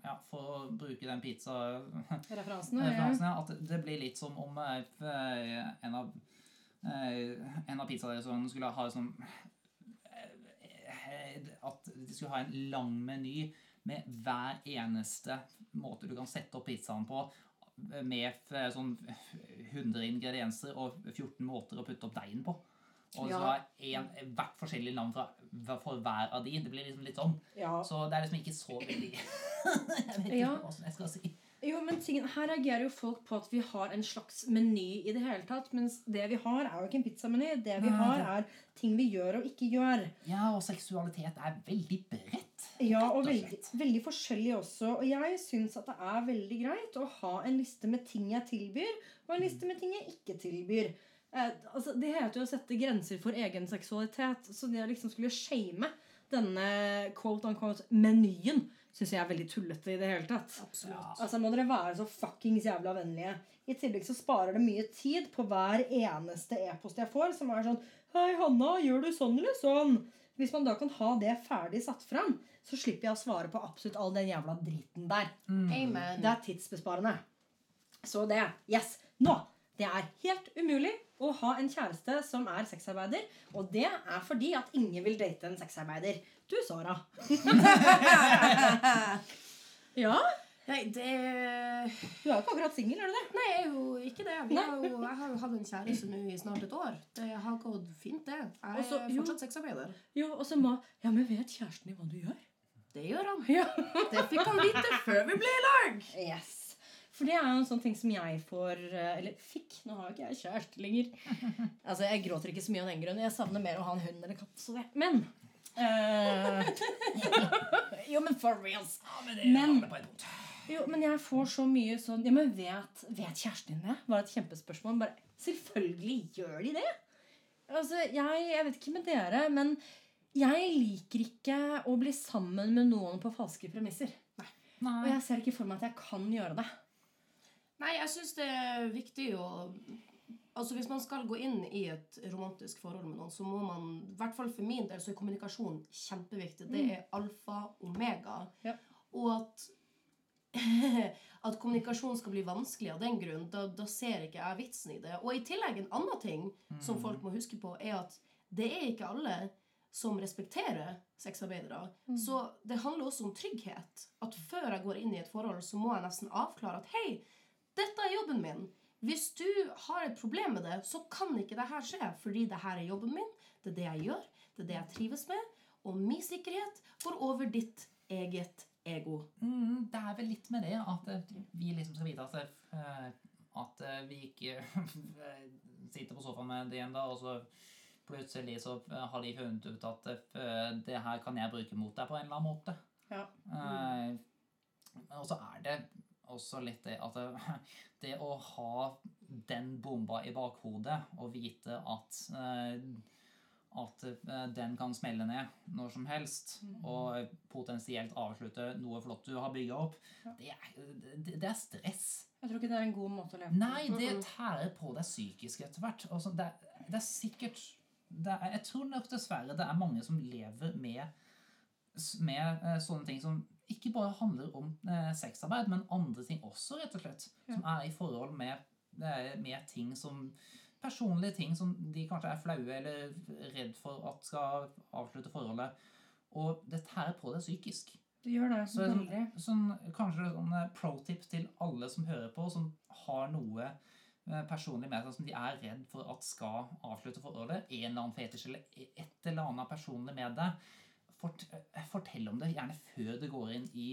ja, For å bruke den pizza-referansen, Ja. ja, at det blir litt som om eh, en av eh, en av pizzarestaurantene skulle ha sånn eh, At de skulle ha en lang meny med hver eneste måte du kan sette opp pizzaen på. Med sånn 100 ingredienser og 14 måter å putte opp deigen på. Og så Ja. har en, hvert forskjellig navn fra, for hver av de. Det blir liksom litt sånn. Ja. Så det er liksom ikke så veldig Jeg vet ikke Ja. hva som jeg skal si. Jo, men tingen, Her reagerer jo folk på at vi har en slags meny i det hele tatt. Mens det vi har, er jo ikke en pizzameny. Det vi Nei, har, er ting vi gjør og ikke gjør. Ja, og seksualitet er veldig bredt. Ja, og, og veldig, veldig forskjellig også. Og jeg syns at det er veldig greit å ha en liste med ting jeg tilbyr, og en liste med ting jeg ikke tilbyr. Eh, altså, det heter jo å sette grenser for egen seksualitet. Så det å liksom skulle shame denne quote unquote menyen syns jeg er veldig tullete i det hele tatt. Absolutt. Ja. Altså Må dere være så fuckings jævla vennlige. I tillegg så sparer det mye tid på hver eneste e-post jeg får, som er sånn Hei, Hanna, gjør du sånn eller sånn? Hvis man da kan ha det ferdig satt fram, så slipper jeg å svare på absolutt all den jævla driten der. Amen. Det er tidsbesparende. Så det Yes! Nå! Det er helt umulig å ha en kjæreste som er sexarbeider. Og det er fordi at ingen vil date en sexarbeider. Du, Sara. ja? Nei, det Du er jo ikke akkurat singel, er du det? Nei, jeg er jo ikke det. Vi har jo, jeg har jo hatt en kjæreste nå i snart et år. Det har gått fint, det. Jeg Også- er fortsatt sexarbeider. Jo, og så må Ja, men vet kjæresten din hva du gjør? Det gjør han. Ja. Det fikk han vite før vi ble i lag. Yes. For det er jo en sånn ting som jeg får eh, Eller fikk. Nå har jo ikke jeg kjæreste lenger. Altså, Jeg gråter ikke så mye av den grunn. Jeg savner mer å ha en hund eller katt. Så det. Men eh, Jo, men for reals. Ja, men det Men- på et punkt. Jo, men jeg får så mye sånn Ja, men vet, vet kjæresten din det? Var et kjempespørsmål. Bare, Selvfølgelig gjør de det. Altså, jeg, jeg vet ikke med dere, men jeg liker ikke å bli sammen med noen på falske premisser. Og Nei. jeg ser ikke for meg at jeg kan gjøre det. Nei, jeg syns det er viktig å Altså Hvis man skal gå inn i et romantisk forhold med noen, så må man i hvert fall for min del så er kommunikasjon kjempeviktig. Det er alfa omega. Ja. Og at at kommunikasjon skal bli vanskelig av den grunn, da, da ser ikke jeg vitsen i det. Og i tillegg en annen ting som folk må huske på, er at det er ikke alle som respekterer sexarbeidere. Så det handler også om trygghet. At før jeg går inn i et forhold, så må jeg nesten avklare at hei, dette er jobben min. Hvis du har et problem med det, så kan ikke det her skje. Fordi det her er jobben min, det er det jeg gjør, det er det jeg trives med. Og min sikkerhet går over ditt eget ego. Mm, det er vel litt med det at eh, vi liksom skal vite at, eh, at eh, vi ikke sitter på sofaen med det igjen da, og så plutselig så har de funnet ut at det her kan jeg bruke mot deg på en eller annen måte. Ja. Eh, og så er det også litt det at det, det å ha den bomba i bakhodet og vite at eh, at eh, den kan smelle ned når som helst og potensielt avslutte noe flott du har bygga opp, det er, det, er stress. Jeg tror ikke det er en god måte å leve på. Nei, det tærer på deg psykisk etter hvert. Altså, det, er- det er sikkert det er, Jeg tror nok dessverre det er mange som lever med, med eh, sånne ting som ikke bare handler om eh, sexarbeid, men andre ting også, rett og slett. Som er i forhold med, eh, med ting som Personlige ting som de kanskje er flaue eller redd for at skal avslutte forholdet. Og det tærer på deg psykisk. Det gjør det. Så veldig. sånn, kanskje sånn eh, pro-tip til alle som hører på, som har noe eh, personlig med seg som de er redd for at skal avslutte forholdet. En eller annen fetisj eller et eller annet personlig med det. Fort, eh, fortell om det gjerne før det går inn i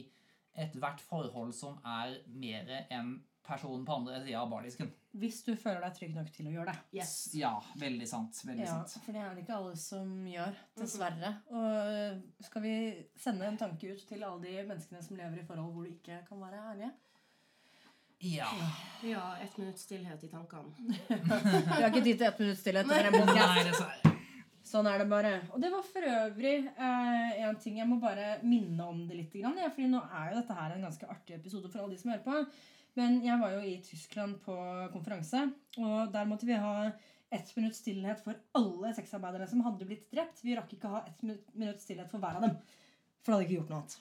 ethvert forhold som er mer enn personen på andre sida av bardisken. Hvis du føler deg trygg nok til å gjøre det. Yes. Ja, veldig sant. Veldig Ja, sant. for det er det ikke alle som gjør, dessverre. Og øh, skal vi sende en tanke ut til alle de menneskene som lever i forhold hvor du ikke kan være ærlige? Ja. Ja, ett minutts stillhet i tankene. Vi har ikke tid til ett minutts stillhet. Nei, dessverre. Sånn er det bare. Og det var for øvrig eh, en ting jeg må bare minne om det litt. Grann, ja, fordi nå er jo dette her en ganske artig episode for alle de som hører på. Men jeg var jo i Tyskland på konferanse, og der måtte vi ha ett minutts stillhet for alle sexarbeiderne som hadde blitt drept. Vi rakk ikke ha ett minu- minutts stillhet for hver av dem. For det hadde ikke gjort noe annet.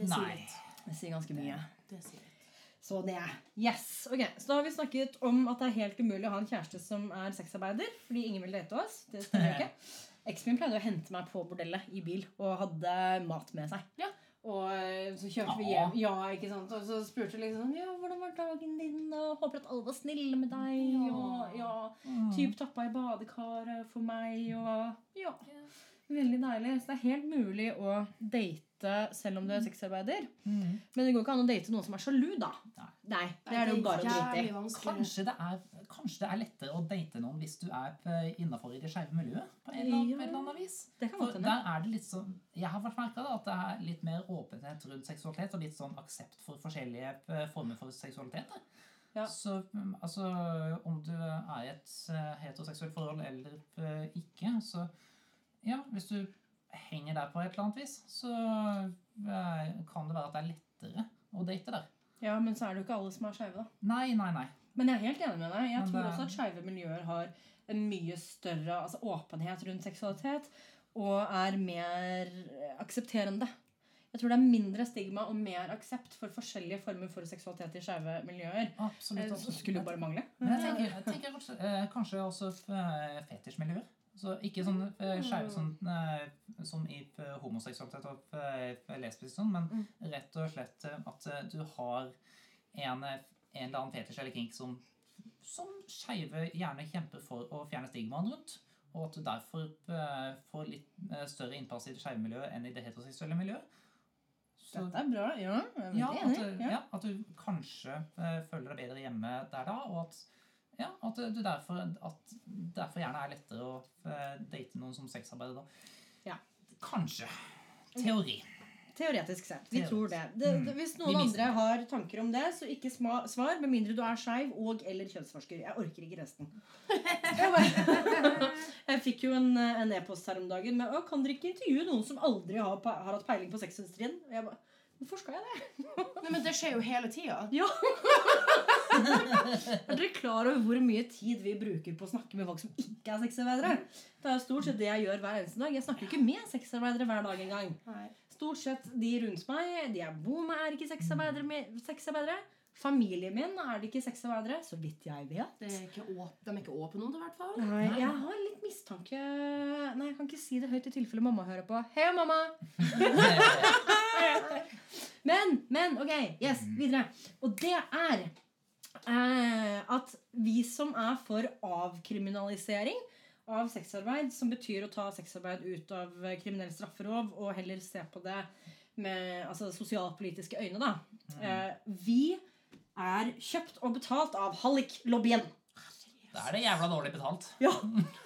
Det sier Nei. Det sier ganske mye. Det sier litt. Så det. Yes. Ok, Så da har vi snakket om at det er helt umulig å ha en kjæreste som er sexarbeider. Fordi ingen vil date oss. Det stemmer ikke. Eksen min pleide å hente meg på bordellet i bil og hadde mat med seg. Ja. Og eh, så kjørte vi hjem. Ja, ikke sant? Og så spurte jeg liksom Ja, hvordan var dagen din? Og håper at alle var snille med deg. Og ja, typ tappa i badekaret for meg. Og ja. Veldig deilig. Så det er helt mulig å date selv om du er sexarbeider. Mm. Men det går ikke an å date noen som er sjalu, da. Nei. Nei, det er det jo bare å drite i. Kanskje det, er, kanskje det er lettere å date noen hvis du er innafor i det skeive miljøet? På en eller annen, annet vis. Det kan godt hende. der er det litt sånn Jeg har merka at det er litt mer åpenhet rundt seksualitet, og litt sånn aksept for forskjellige eh, former for seksualitet. da. Ja. Så mm, altså Om du er i et eh, heteroseksuelt forhold eller eh, ikke, så Ja, hvis du henger der på et eller annet vis, så eh, kan det være at det er lettere å date der. Ja, men så er det jo ikke alle som er skeive, da. Nei, nei, nei. Men jeg er helt enig med deg. Jeg Men tror det- også at skeive miljøer har en mye større altså, åpenhet rundt seksualitet og er mer eh, aksepterende. Jeg tror det er mindre stigma og mer aksept for forskjellige former for seksualitet i skeive miljøer. Absolutt. Det skulle jo bare mangle. Men jeg tenker, jeg tenker eh, kanskje også eh, fetisjmiljøer. Så ikke sånn eh, skeive sånn, eh, som i eh, homoseksualitet og lesbisk sånn, men rett og slett at du har en, en eller annen fetisj eller kink som, som skeive gjerne kjemper for å fjerne stigmaen rundt. Og at du derfor får litt større innpass i det skeive miljøet enn i det heteroseksuelle miljøet. Så, Dette er bra. Ja, jeg er ja, veldig at, enig. du- Ja. ja, at du kanskje føler deg bedre hjemme der da, og at, ja, at du derfor, at derfor gjerne er lettere å eh, date noen som sexarbeider da. Ja. Kanskje. Teori. Teoretisk sett. Vi Teoretisk. tror det. det, Mm. det hvis noen andre har tanker om det, så ikke sma, svar. Med mindre du er skeiv og- eller kjønnsforsker. Jeg orker ikke resten. Jeg, fikk jo en en e-post her om dagen med «Å, Kan dere ikke intervjue noen som aldri har, har hatt peiling på sexindustrien? Jeg bare, Hvorfor skal jeg det? Nei, men det skjer jo hele tida. Ja. er dere klar over hvor mye tid vi bruker på å snakke med folk som ikke er sexarbeidere? Det er jo stort sett det jeg gjør hver eneste dag. Jeg snakker jo ikke med sexarbeidere hver dag engang. Stort sett de rundt meg, de jeg bor med, er ikke sexarbeidere. Familien min er det ikke sexarbeidere, så vidt jeg vet. Det er ikke åp de er ikke åpne om det, i hvert fall. Nei, jeg har litt mistanke Nei, jeg kan ikke si det høyt i tilfelle mamma hører på. Hei, mamma! Men, men, ok, yes, videre. Og det er eh, at vi som er for avkriminalisering av sexarbeid, som betyr å ta sexarbeid ut av kriminell strafferov og heller se på det med altså, sosialpolitiske øyne, da. Eh, vi er kjøpt og betalt av Hallik-lobbyen. Da er det jævla dårlig betalt. Ja.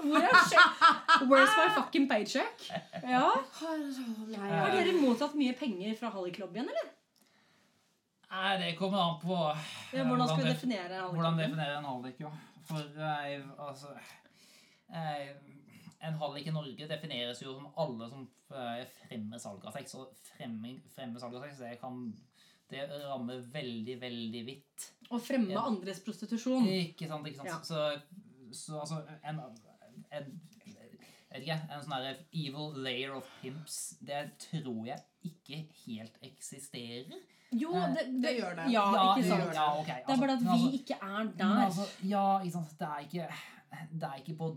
Er? Where's my fucking paycheck? Ja. Har dere mottatt mye penger fra Hallik-lobbyen, eller? Nei, det kommer an på Ja, hvordan skal vi definere Hvordan Hallik-lobbyen? definerer en hallik, jo? For eh, altså eh, En hallik i Norge defineres jo som alle som eh, fremmer salg av sex. Og fremming, fremmer salg av sex, det kan Det rammer veldig, veldig vidt. Å fremme Ja. andres prostitusjon. Ikke sant, ikke sant? Ja. Så, så altså en, en, ikke, en sånn derre evil layer of pimps, det tror jeg ikke helt eksisterer. Jo, det, det, det gjør det. Ja, Ja, ikke sant? Det, ja, ok, Det er altså, bare at vi altså- ikke er der. altså, ja, ikke sant. Det er ikke, det er ikke på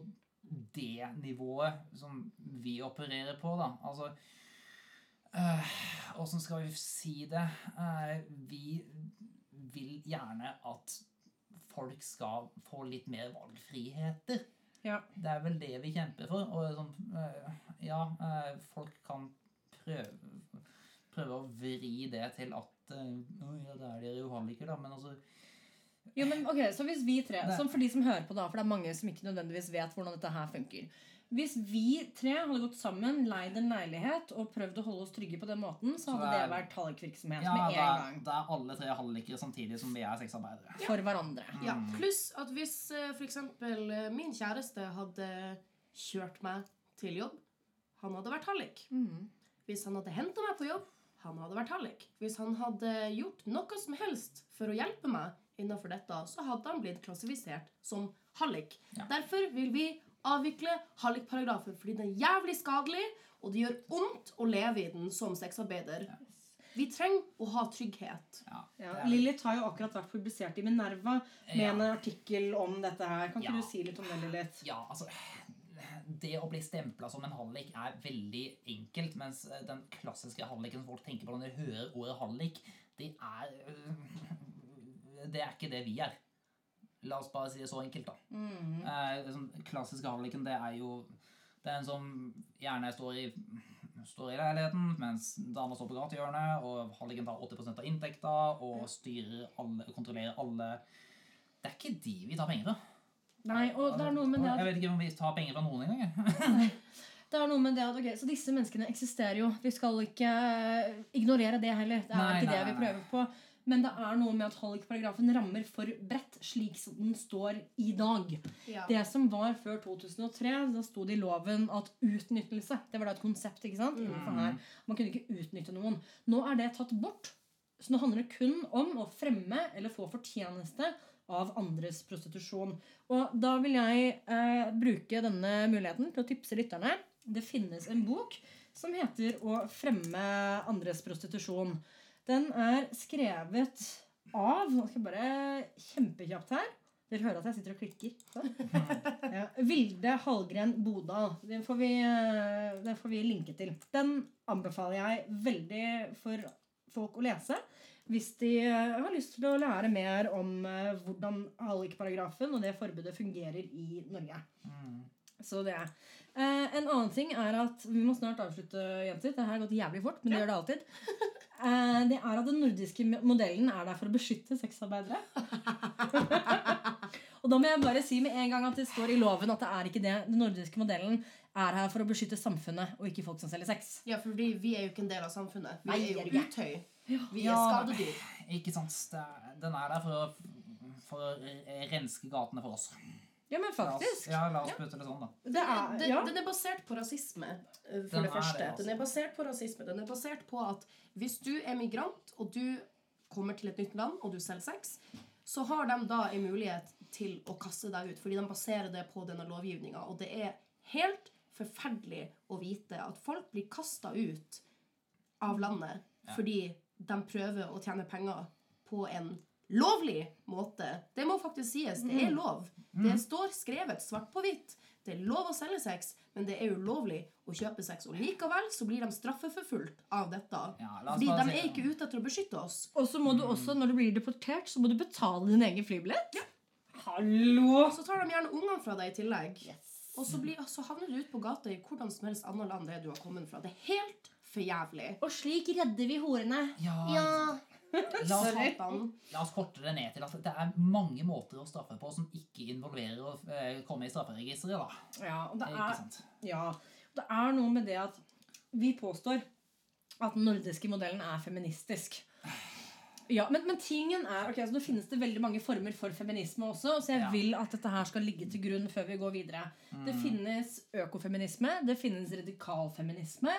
det nivået som vi opererer på, da. Altså Åssen skal vi si det? Uh, vi vil gjerne at folk skal få litt mer valgfriheter. Ja. Det er vel det vi kjemper for. Og sånn, uh, ja, eh, folk kan prøve, prøve å vri det til at ja, det er dere jo halliker, da. Men altså Jo, men ok, Så hvis vi tre, som for de som hører på, da, for det er mange som ikke nødvendigvis vet hvordan dette her funker Hvis vi tre hadde gått sammen, leid en leilighet og prøvd å holde oss trygge på den måten, så Så hadde det det er- vært hallikvirksomhet Ja, med en da, gang. Da er alle tre hallikere samtidig som vi er sexarbeidere. For hverandre. Ja, Pluss at hvis f.eks. for eksempel eh, min kjæreste hadde kjørt meg til jobb, han hadde vært hallik. Mm. Hvis han hadde henta meg på jobb, han hadde vært hallik. Hvis han hadde gjort noe som helst for å hjelpe meg innenfor dette, så hadde han blitt klassifisert som hallik. Ja. Derfor vil vi avvikle hallikparagrafen, fordi den er jævlig skadelig, og det gjør vondt å leve i den som sexarbeider. Vi trenger å ha trygghet. Ja, er- Lilith har jo akkurat vært publisert i Minerva med Ja. en artikkel om dette her. Kan ikke Ja. du si litt om det, Lilith? Ja, altså Det å bli stempla som en hallik er veldig enkelt, mens eh, den klassiske halliken som folk tenker på når de hører ordet hallik, det er øh, Det er ikke det vi er. La oss bare si det så enkelt, da. Mm. Eh, sånn klassiske halliken, det er jo Det er en som gjerne står i Står i leiligheten mens dama står på gatehjørnet, og halliken tar 80% av inntekta og styrer alle, kontrollerer alle Det er ikke de vi tar penger fra. Nei, og det er noe med det at... Jeg vet ikke om vi tar penger fra noen engang. Det er noe med det at, ok, Så disse menneskene eksisterer jo. Vi skal ikke eh, ignorere det heller. Det er Nei, ikke nei, det vi prøver på. Men det er noe med at hallikparagrafen rammer for bredt, slik som den står i dag. Ja. Det som var før 2003, da sto det i loven at utnyttelse Det var da et konsept. ikke sant? Mm. Man kunne ikke utnytte noen. Nå er det tatt bort. Så nå handler det kun om å fremme eller få fortjeneste av andres prostitusjon. Og da vil jeg eh, bruke denne muligheten til å tipse lytterne. Det finnes en bok som heter 'Å fremme andres prostitusjon'. Den er skrevet av Nå skal jeg bare kjempekjapt her. Dere hører at jeg sitter og klikker. Sånn. Ja. Vilde Hallgren Bodal. Den får, vi, eh, den får vi linke til. Den anbefaler jeg veldig for folk å lese. Hvis de eh, har lyst til å lære mer om eh, hvordan hallikparagrafen og det forbudet fungerer i Norge. Så det. Eh, en annen ting er at Vi må snart avslutte, jenter. Det har gått jævlig fort, men det gjør det alltid. Eh, det er at Den nordiske modellen er der for å beskytte sexarbeidere. og da må jeg bare si med en gang at det står i loven at det er ikke det. Den nordiske modellen er her for å beskytte samfunnet og ikke folk som selger sex. Ja, fordi vi er jo ikke en del av samfunnet. Vi Nei, er jo utøy. Vi er Ja. skadedyr. Ikke sant? Er, den er der for å, for å renske gatene for oss. Ja, men La oss, ja, la oss putte det sånn, da. Det er, den, ja. den er basert på rasisme, for Den det er første. det, altså. Den er basert på rasisme. Den er basert på at hvis du er migrant, og du kommer til et nytt land, og du selger sex, så har de da en mulighet til å kaste deg ut, fordi de baserer det på denne lovgivninga. Og det er helt forferdelig å vite at folk blir kasta ut av landet Ja. fordi de prøver å tjene penger på en lovlig måte. Det må faktisk sies. Det er lov. Det står skrevet svart på hvitt. Det er lov å selge sex, men det er ulovlig å kjøpe sex. Og likevel så blir de straffeforfulgt av dette. Ja, Fordi de er ikke ute etter å beskytte oss. Og så må du også, når du blir deportert, så må du betale din egen flybillett. Hallo! Og så tar de gjerne ungene fra deg i tillegg. Yes. Og så, blir, så havner du ute på gata i hvordan som helst annet land det du har kommet fra. Det er helt for jævlig. Og slik redder vi horene. Ja, Ja, la, oss, la oss korte det ned til at det er mange måter å straffe på som ikke involverer å eh, komme i strafferegisteret. da. Ja, og det er, ja, det er noe med det at vi påstår at den nordiske modellen er feministisk. Ja, men, men tingen er, ok, så Nå finnes det veldig mange former for feminisme også, så jeg Ja. vil at dette her skal ligge til grunn før vi går videre. Det finnes økofeminisme, det finnes radikalfeminisme,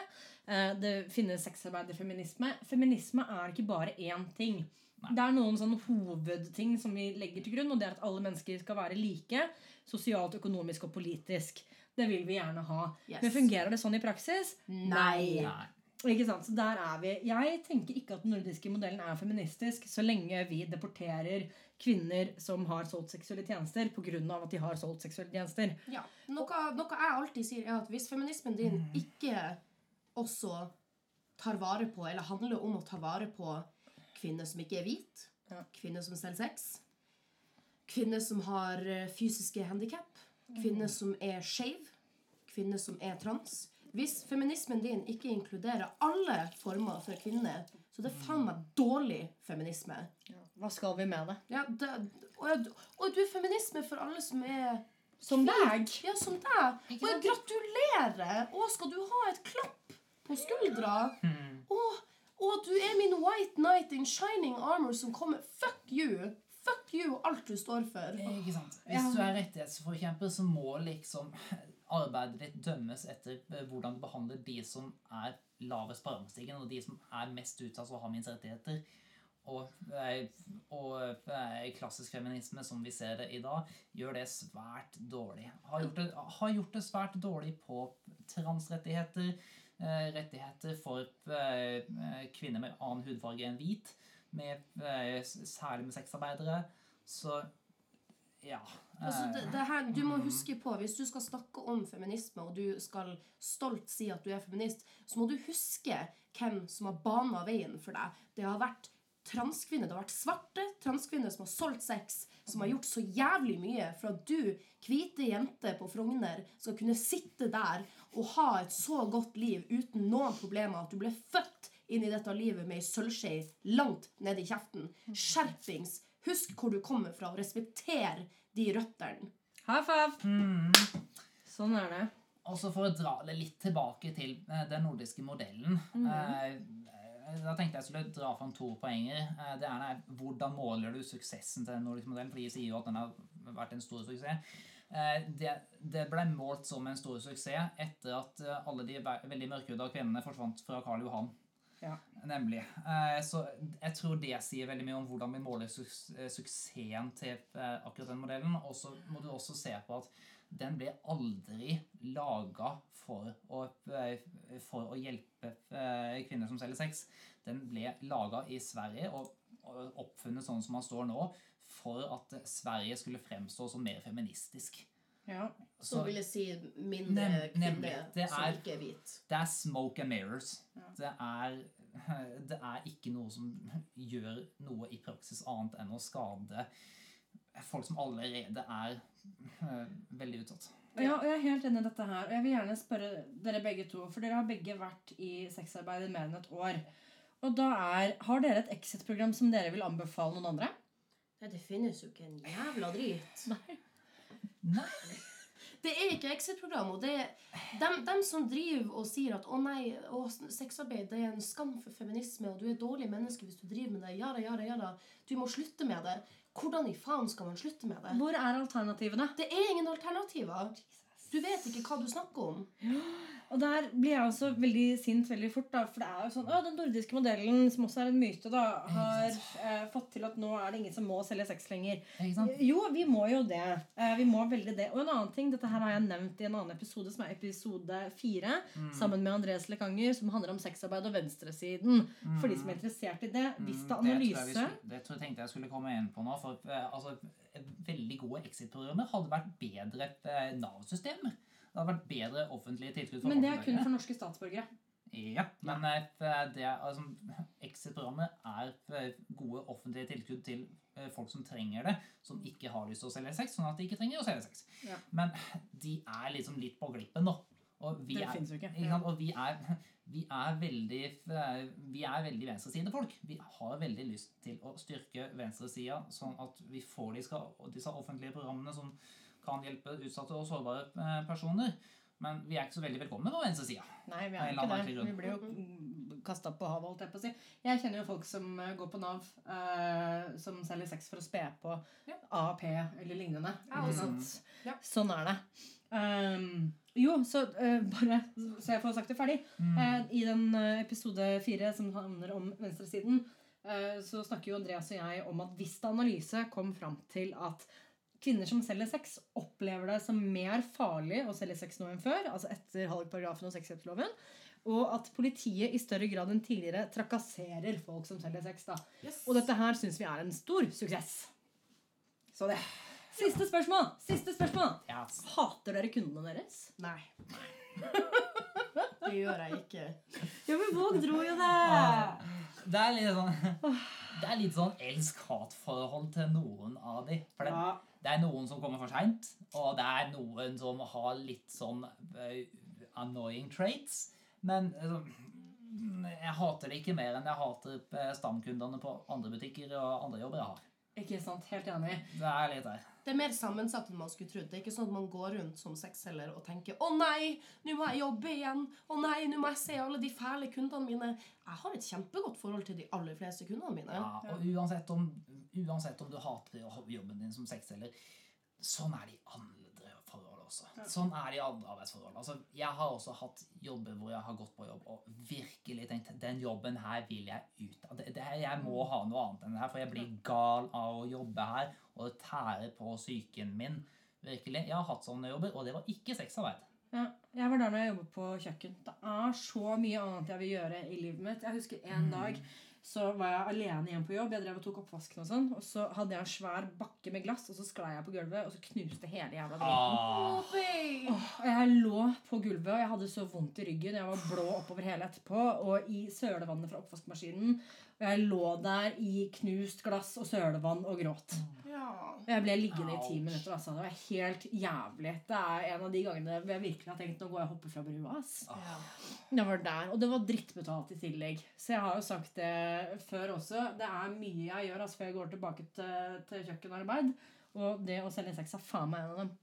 det finnes sexarbeiderfeminisme. Feminisme er ikke bare én ting. Det er noen sånn hovedting som vi legger til grunn, og det er at alle mennesker skal være like. Sosialt, økonomisk og politisk. Det vil vi gjerne ha. Yes. Men fungerer det sånn i praksis? Nei. Nei. Ikke sant? Så der er vi. Jeg tenker ikke at den nordiske modellen er feministisk så lenge vi deporterer kvinner som har solgt seksuelle tjenester pga. at de har solgt seksuelle tjenester. Ja. Noe, noe jeg alltid sier, er at hvis feminismen din ikke også tar vare på, eller handler om å ta vare på kvinner som ikke er hvit, Ja. kvinner som selger sex, kvinner som har eh, fysiske handikap, kvinner som er skeive. kvinner som er trans Hvis feminismen din ikke inkluderer alle former for kvinner, så det er faen meg dårlig feminisme. Hva skal vi med det? Ja, det, og, og du er feminisme for alle som er Som deg. ja, som deg. Og jeg gratulerer! Å, skal du ha et klapp på skuldra? Mm. Og, og du er min white knight in shining armor som kommer Fuck you! Fuck you og alt du står for. Ikke sant? Hvis du er rettighetsforkjemper, så må liksom arbeidet ditt dømmes etter eh, hvordan du behandler de som er lavest på rangstigen, og de som er mest utsatt og har minst rettigheter. Og, eh, og eh, klassisk feminisme, som vi ser det i dag, gjør det svært dårlig. Har gjort det, har gjort det svært dårlig på transrettigheter, eh, rettigheter for eh, eh, kvinner med annen hudfarge enn hvit, med, eh, særlig med sexarbeidere. Så ja. Altså, eh, det, det her, du må huske på, Hvis du skal snakke om feminisme, og du skal stolt si at du er feminist, så må du huske hvem som har bana veien for deg. Det har vært transkvinner, det har vært svarte transkvinner som har solgt sex, som har gjort så jævlig mye for at du, hvite jente på Frogner, skal kunne sitte der og ha et så godt liv uten noen problemer. At du ble født inn i dette livet med ei sølvskje langt ned i kjeften. Skjerpings! Husk hvor du kommer fra, og respekter de røttene. High five! mm. Sånn er det. Også for å dra det litt tilbake til eh, den nordiske modellen. eh, da tenkte jeg skulle dra fram to poenger. Eh, det ene er hvordan måler du suksessen til den nordiske modellen? For de sier jo at den har vært en stor suksess. Eh, det, det ble målt som en stor suksess etter at eh, alle de veldig mørkhuda kvinnene forsvant fra Karl Johan. Ja. Nemlig. Eh, så jeg tror det sier veldig mye om hvordan vi måler eh, suksessen til eh, akkurat den modellen. Og så må du også se på at den ble aldri laga for, eh, for å hjelpe eh, kvinner som selger sex. Den ble laga i Sverige og, oppfunnet sånn som man står nå, for at Sverige skulle fremstå som mer feministisk. Ja. Så vil jeg si mindre Nem- kvinner som er- ikke er hvit. det er smoke and mirrors. Ja. Det, er, det er ikke noe som gjør noe i praksis annet enn å skade folk som allerede er eh, veldig utsatt. Ja, og jeg er helt enig i dette her. Og jeg vil gjerne spørre dere begge to, for dere har begge vært i sexarbeid i mer enn et år. Og da er, Har dere et exit-program som dere vil anbefale noen andre? Nei, det finnes jo ikke en jævla drit. Nei. Nei. Det er ikke exit-program. Og det er dem, dem som driver og sier at å nei, å, sexarbeid det er en skam for feminisme, og du er et dårlig menneske hvis du driver med det. Jada, jada, jada. Du må slutte med det. Hvordan i faen skal man slutte med det? Hvor er alternativene? Det er ingen alternativer. Du vet ikke hva du snakker om. Og der blir jeg også veldig sint veldig fort. da, For det er jo sånn, å, den nordiske modellen, som også er en myte, da, har eh, fått til at nå er det ingen som må selge sex lenger. Ikke sant? Jo, vi må jo det. Eh, vi må veldig det. Og en annen ting, dette her har jeg nevnt i en annen episode, som er episode fire, Mm. sammen med Andres Lekanger, som handler om sexarbeid og venstresiden. For de som er interessert i det. Vista Analyse. det tror jeg vi Det tror jeg tenkte jeg skulle komme inn på nå. For eh, altså, veldig gode exit-programmer hadde vært bedre eh, Nav-system. Det hadde vært bedre offentlige tilskudd. Men det er kun for norske statsborgere. Ja, men eh, altså, Exit-programmet er eh, gode offentlige tilskudd til folk som trenger det, som ikke har lyst til å selge sex, sånn at de ikke trenger å selge sex. Ja. Men de er liksom litt på glippen nå. Og vi Det er, jo ikke. ikke sant? Og vi er, vi er veldig Vi er veldig venstresidefolk. Vi har veldig lyst til å styrke venstresida, sånn at vi får disse, disse offentlige programmene som kan hjelpe utsatte og sårbare eh, personer. Men vi er ikke så veldig velkomne på venstresida. Nei, vi er ikke det. Vi blir jo kasta på havet, holdt jeg på å si. Jeg kjenner jo folk som eh, går på Nav, uh, som selger sex for å spe på Ja. AAP eller lignende. Ja, også. Ja. Sånn er det. Um, jo, så uh, bare så jeg får sagt det ferdig. Mm. Uh, I den eh, episode fire som handler om venstresiden, så snakker jo Andreas og jeg om at Vista Analyse kom fram til at kvinner som selger sex, opplever det som mer farlig å selge sex nå enn før. Altså etter halvparagrafen og sexkjøpsloven. Og at politiet i større grad enn tidligere trakasserer folk som selger sex. da. Yes. Og dette her syns vi er en stor suksess. Så det. Siste spørsmål! Siste spørsmål. Yes. Hater dere kundene deres? Nei. Det gjør jeg ikke. Ja, men Våg dro jo det! Ah, Det er litt sånn Det er litt sånn elsk-hat-forhold til noen av de. For det, Ja. det er noen som kommer for seint, og det er noen som har litt sånn eh, annoying traits. Men eh, jeg hater det ikke mer enn jeg hater eh, stamkundene på andre butikker og andre jobber jeg har. Ikke sant? Helt enig. Det er litt der. Det er mer sammensatt enn man skulle trodd. Det er ikke sånn at man går rundt som sexselger og tenker 'Å nei, nå må jeg jobbe igjen'. 'Å nei, nå må jeg se alle de fæle kundene mine'. Jeg har et kjempegodt forhold til de aller fleste kundene mine. Ja, og uansett om, uansett om du hater jobben din som sexselger, sånn er de andre forhold Ja. Sånn er det i andre arbeidsforhold. Altså, jeg har også hatt jobber hvor jeg har gått på jobb og virkelig tenkt den jobben her vil jeg ut av. Jeg må ha noe annet enn det her, for jeg blir gal av å jobbe her, og det tærer på psyken min. Virkelig. Jeg har hatt sånne jobber, og det var ikke sexarbeid. Ja, jeg var der når jeg jobbet på kjøkken. Det er så mye annet jeg vil gjøre i livet mitt. Jeg husker en dag så var jeg alene igjen på jobb. Jeg drev og tok oppvasken og sånn. Og så hadde jeg en svær bakke med glass, og så sklei jeg på gulvet, og så knuste hele jævla driten. Ah. Åh, og jeg lå på gulvet, og jeg hadde så vondt i ryggen. Jeg var blå oppover hele etterpå, og i sølevannet fra oppvaskmaskinen. Og jeg lå der i knust glass og sølevann og gråt. Ja. Og jeg ble liggende i ti minutter. Altså. Det var helt jævlig. Det er en av de gangene jeg virkelig har tenkt nå går jeg og hopper fra brua. Altså. ja. Det var der, Og det var drittbetalt i tillegg. Så jeg har jo sagt det før også. Det er mye jeg gjør altså, før jeg går tilbake til, til kjøkkenarbeid. Og det å selge sex er faen meg en av dem.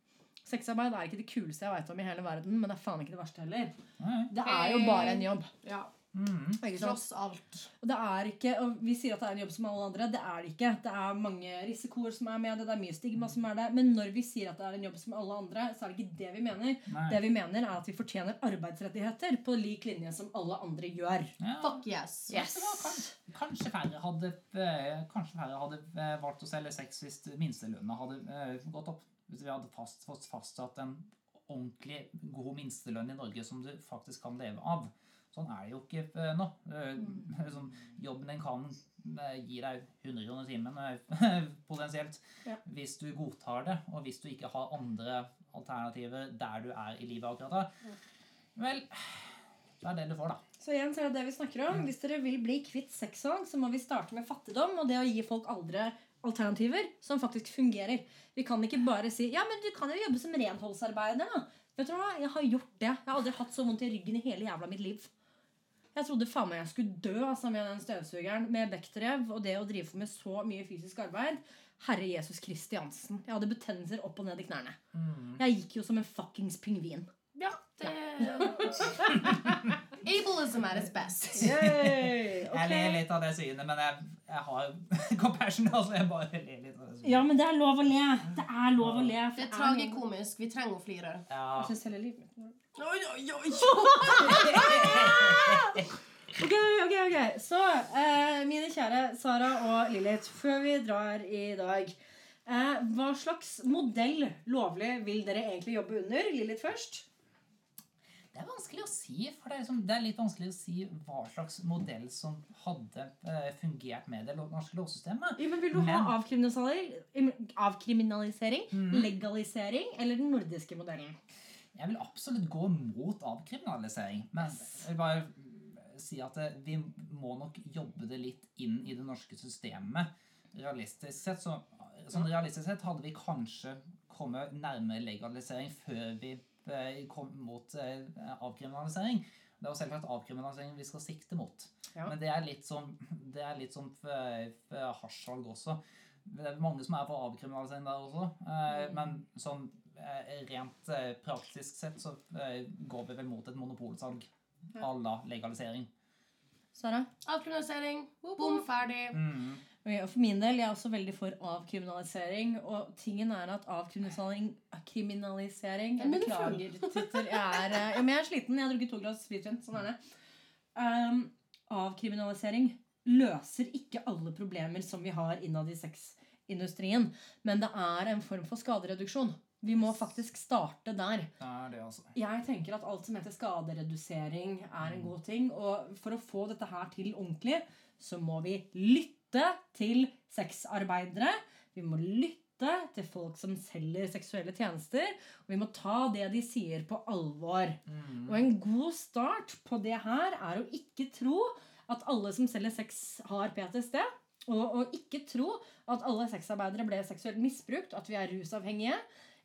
Sexarbeid er ikke det kuleste jeg vet om i hele verden, men det er faen ikke det verste heller. nei. Det er jo bare en jobb. ja. Mm. Ikke? Tross alt. Og det er ikke, og vi sier at det er en jobb som alle andre. Det er det ikke. Det er mange risikoer som er med det. Det er mye stigma som er det. Men når vi sier at det er en jobb som alle andre, så er det ikke det vi mener. Nei. Det vi mener er at vi fortjener arbeidsrettigheter på lik linje som alle andre gjør. Ja. Fuck yes. Yes. Kanskje, kanskje færre hadde, eh, kanskje færre hadde eh, valgt å selge sex hvis minstelønna hadde eh, gått opp. Hvis vi hadde fast, fått fastsatt en ordentlig god minstelønn i Norge som du faktisk kan leve av. Sånn er det jo ikke eh, nå. Eh, sånn, jobben din kan eh, gi deg 100 kroner timen potensielt Ja. hvis du godtar det, og hvis du ikke har andre alternativer der du er i livet akkurat da. Vel, det er det du får, da. Så igjen så er det det vi snakker om. Hvis dere vil bli kvitt sexsalg, så må vi starte med fattigdom og det å gi folk aldre alternativer som faktisk fungerer. Vi kan ikke bare si ja, men du kan jo jobbe som renholdsarbeider. da. Vet du hva? Jeg har gjort det. Jeg har aldri hatt så vondt i ryggen i hele jævla mitt liv. Jeg trodde faen meg jeg skulle dø altså, med den støvsugeren med Bechdrev og det å drive med så mye fysisk arbeid. Herre Jesus Kristiansen. Jeg hadde betennelser opp og ned i knærne. Jeg gikk jo som en fuckings pingvin. Ja, det Ableism at its best. Yay! Jeg ler litt av det synet, men jeg, jeg har compassion. Altså, jeg bare ler litt av det synet. Ja, men det er lov å le. Det er lov å le. for Det er tragikomisk. Vi trenger å flire. Ja. Jeg synes hele livet Oi, oi, oi! Ok, ok, ok. Så, eh, mine kjære Sara og Lilith, før vi drar i dag eh, Hva slags modell lovlig vil dere egentlig jobbe under? Lilith først. Det er vanskelig å si, for det er, liksom, det er litt vanskelig å si hva slags modell som hadde eh, fungert med det norske lovsystemet. Ja, men Vil du ha avkriminalisering, avkriminalisering mm. legalisering eller den nordiske modellen? Jeg vil absolutt gå mot avkriminalisering, men jeg vil bare si at eh, vi må nok jobbe det litt inn i det norske systemet. Realistisk sett så, sånn realistisk sett hadde vi kanskje kommet nærmere legalisering før vi mot eh, avkriminalisering. Det er jo selvsagt avkriminalisering vi skal sikte mot. Ja. Men det er litt som, det er litt som for, for hasjsalg også. Det er mange som er for avkriminalisering der også. Eh, men sånn eh, rent eh, praktisk sett så eh, går vi vel mot et monopolsalg à la legalisering. Sara? Avkriminalisering. Bom, ferdig. Mm. Ok, og for min del, Jeg er også veldig for avkriminalisering. Og tingen er at avkriminalisering kriminalisering, Jeg er beklager, Titter. Jeg er, eh, ja, men jeg er sliten. Jeg har drukket to glass hvitvin. Sånn er det. Um, avkriminalisering løser ikke alle problemer som vi har innad i sexindustrien. Men det er en form for skadereduksjon. Vi må faktisk starte der. Det er det, altså. Jeg tenker at alt som heter skaderedusering, er en god ting. Og for å få dette her til ordentlig, så må vi lytte til sexarbeidere. Vi må lytte til folk som selger seksuelle tjenester. Og vi må ta det de sier, på alvor. Mm. Og en god start på det her er å ikke tro at alle som selger sex, har PTSD. Og, og ikke tro at alle sexarbeidere ble seksuelt misbrukt, at vi er rusavhengige,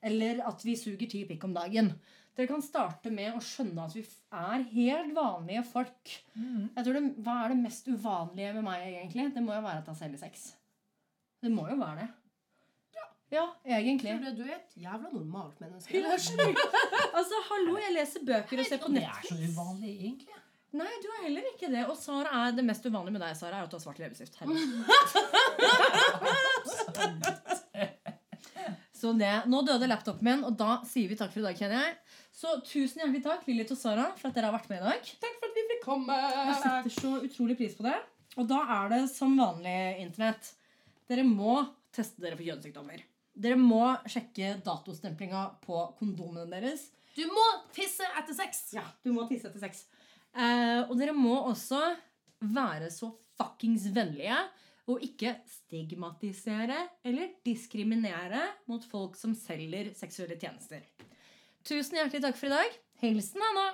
eller at vi suger ti pikk om dagen. Dere kan starte med å skjønne at vi er helt vanlige folk. Mm. Jeg tror det, Hva er det mest uvanlige med meg, egentlig? Det må jo være at jeg selger sex. Det må jo være det. Ja, ja egentlig. Tror du du er et jævla normalt menneske? Ja. Altså, hallo, jeg leser bøker og ser på Det er så uvanlig, egentlig. Nei, du er heller ikke det. Og Sara er det mest uvanlige med deg, Sara, er at du har svart leppestift. Så det, Nå døde laptopen min, og da sier vi takk for i dag, kjenner jeg. Så tusen hjertelig takk, Lilith og Sara, for at dere har vært med i dag. Takk for at vi fikk komme. Jeg setter så utrolig pris på det. Og da er det som vanlig internett. Dere må teste dere for kjønnssykdommer. Dere må sjekke datostemplinga på kondomene deres. Du må tisse etter sex. Ja, du må tisse etter sex. Eh, og dere må også være så fuckings vennlige og ikke stigmatisere eller diskriminere mot folk som selger seksuelle tjenester. Tusen hjertelig takk for i dag. Hilsen Anna.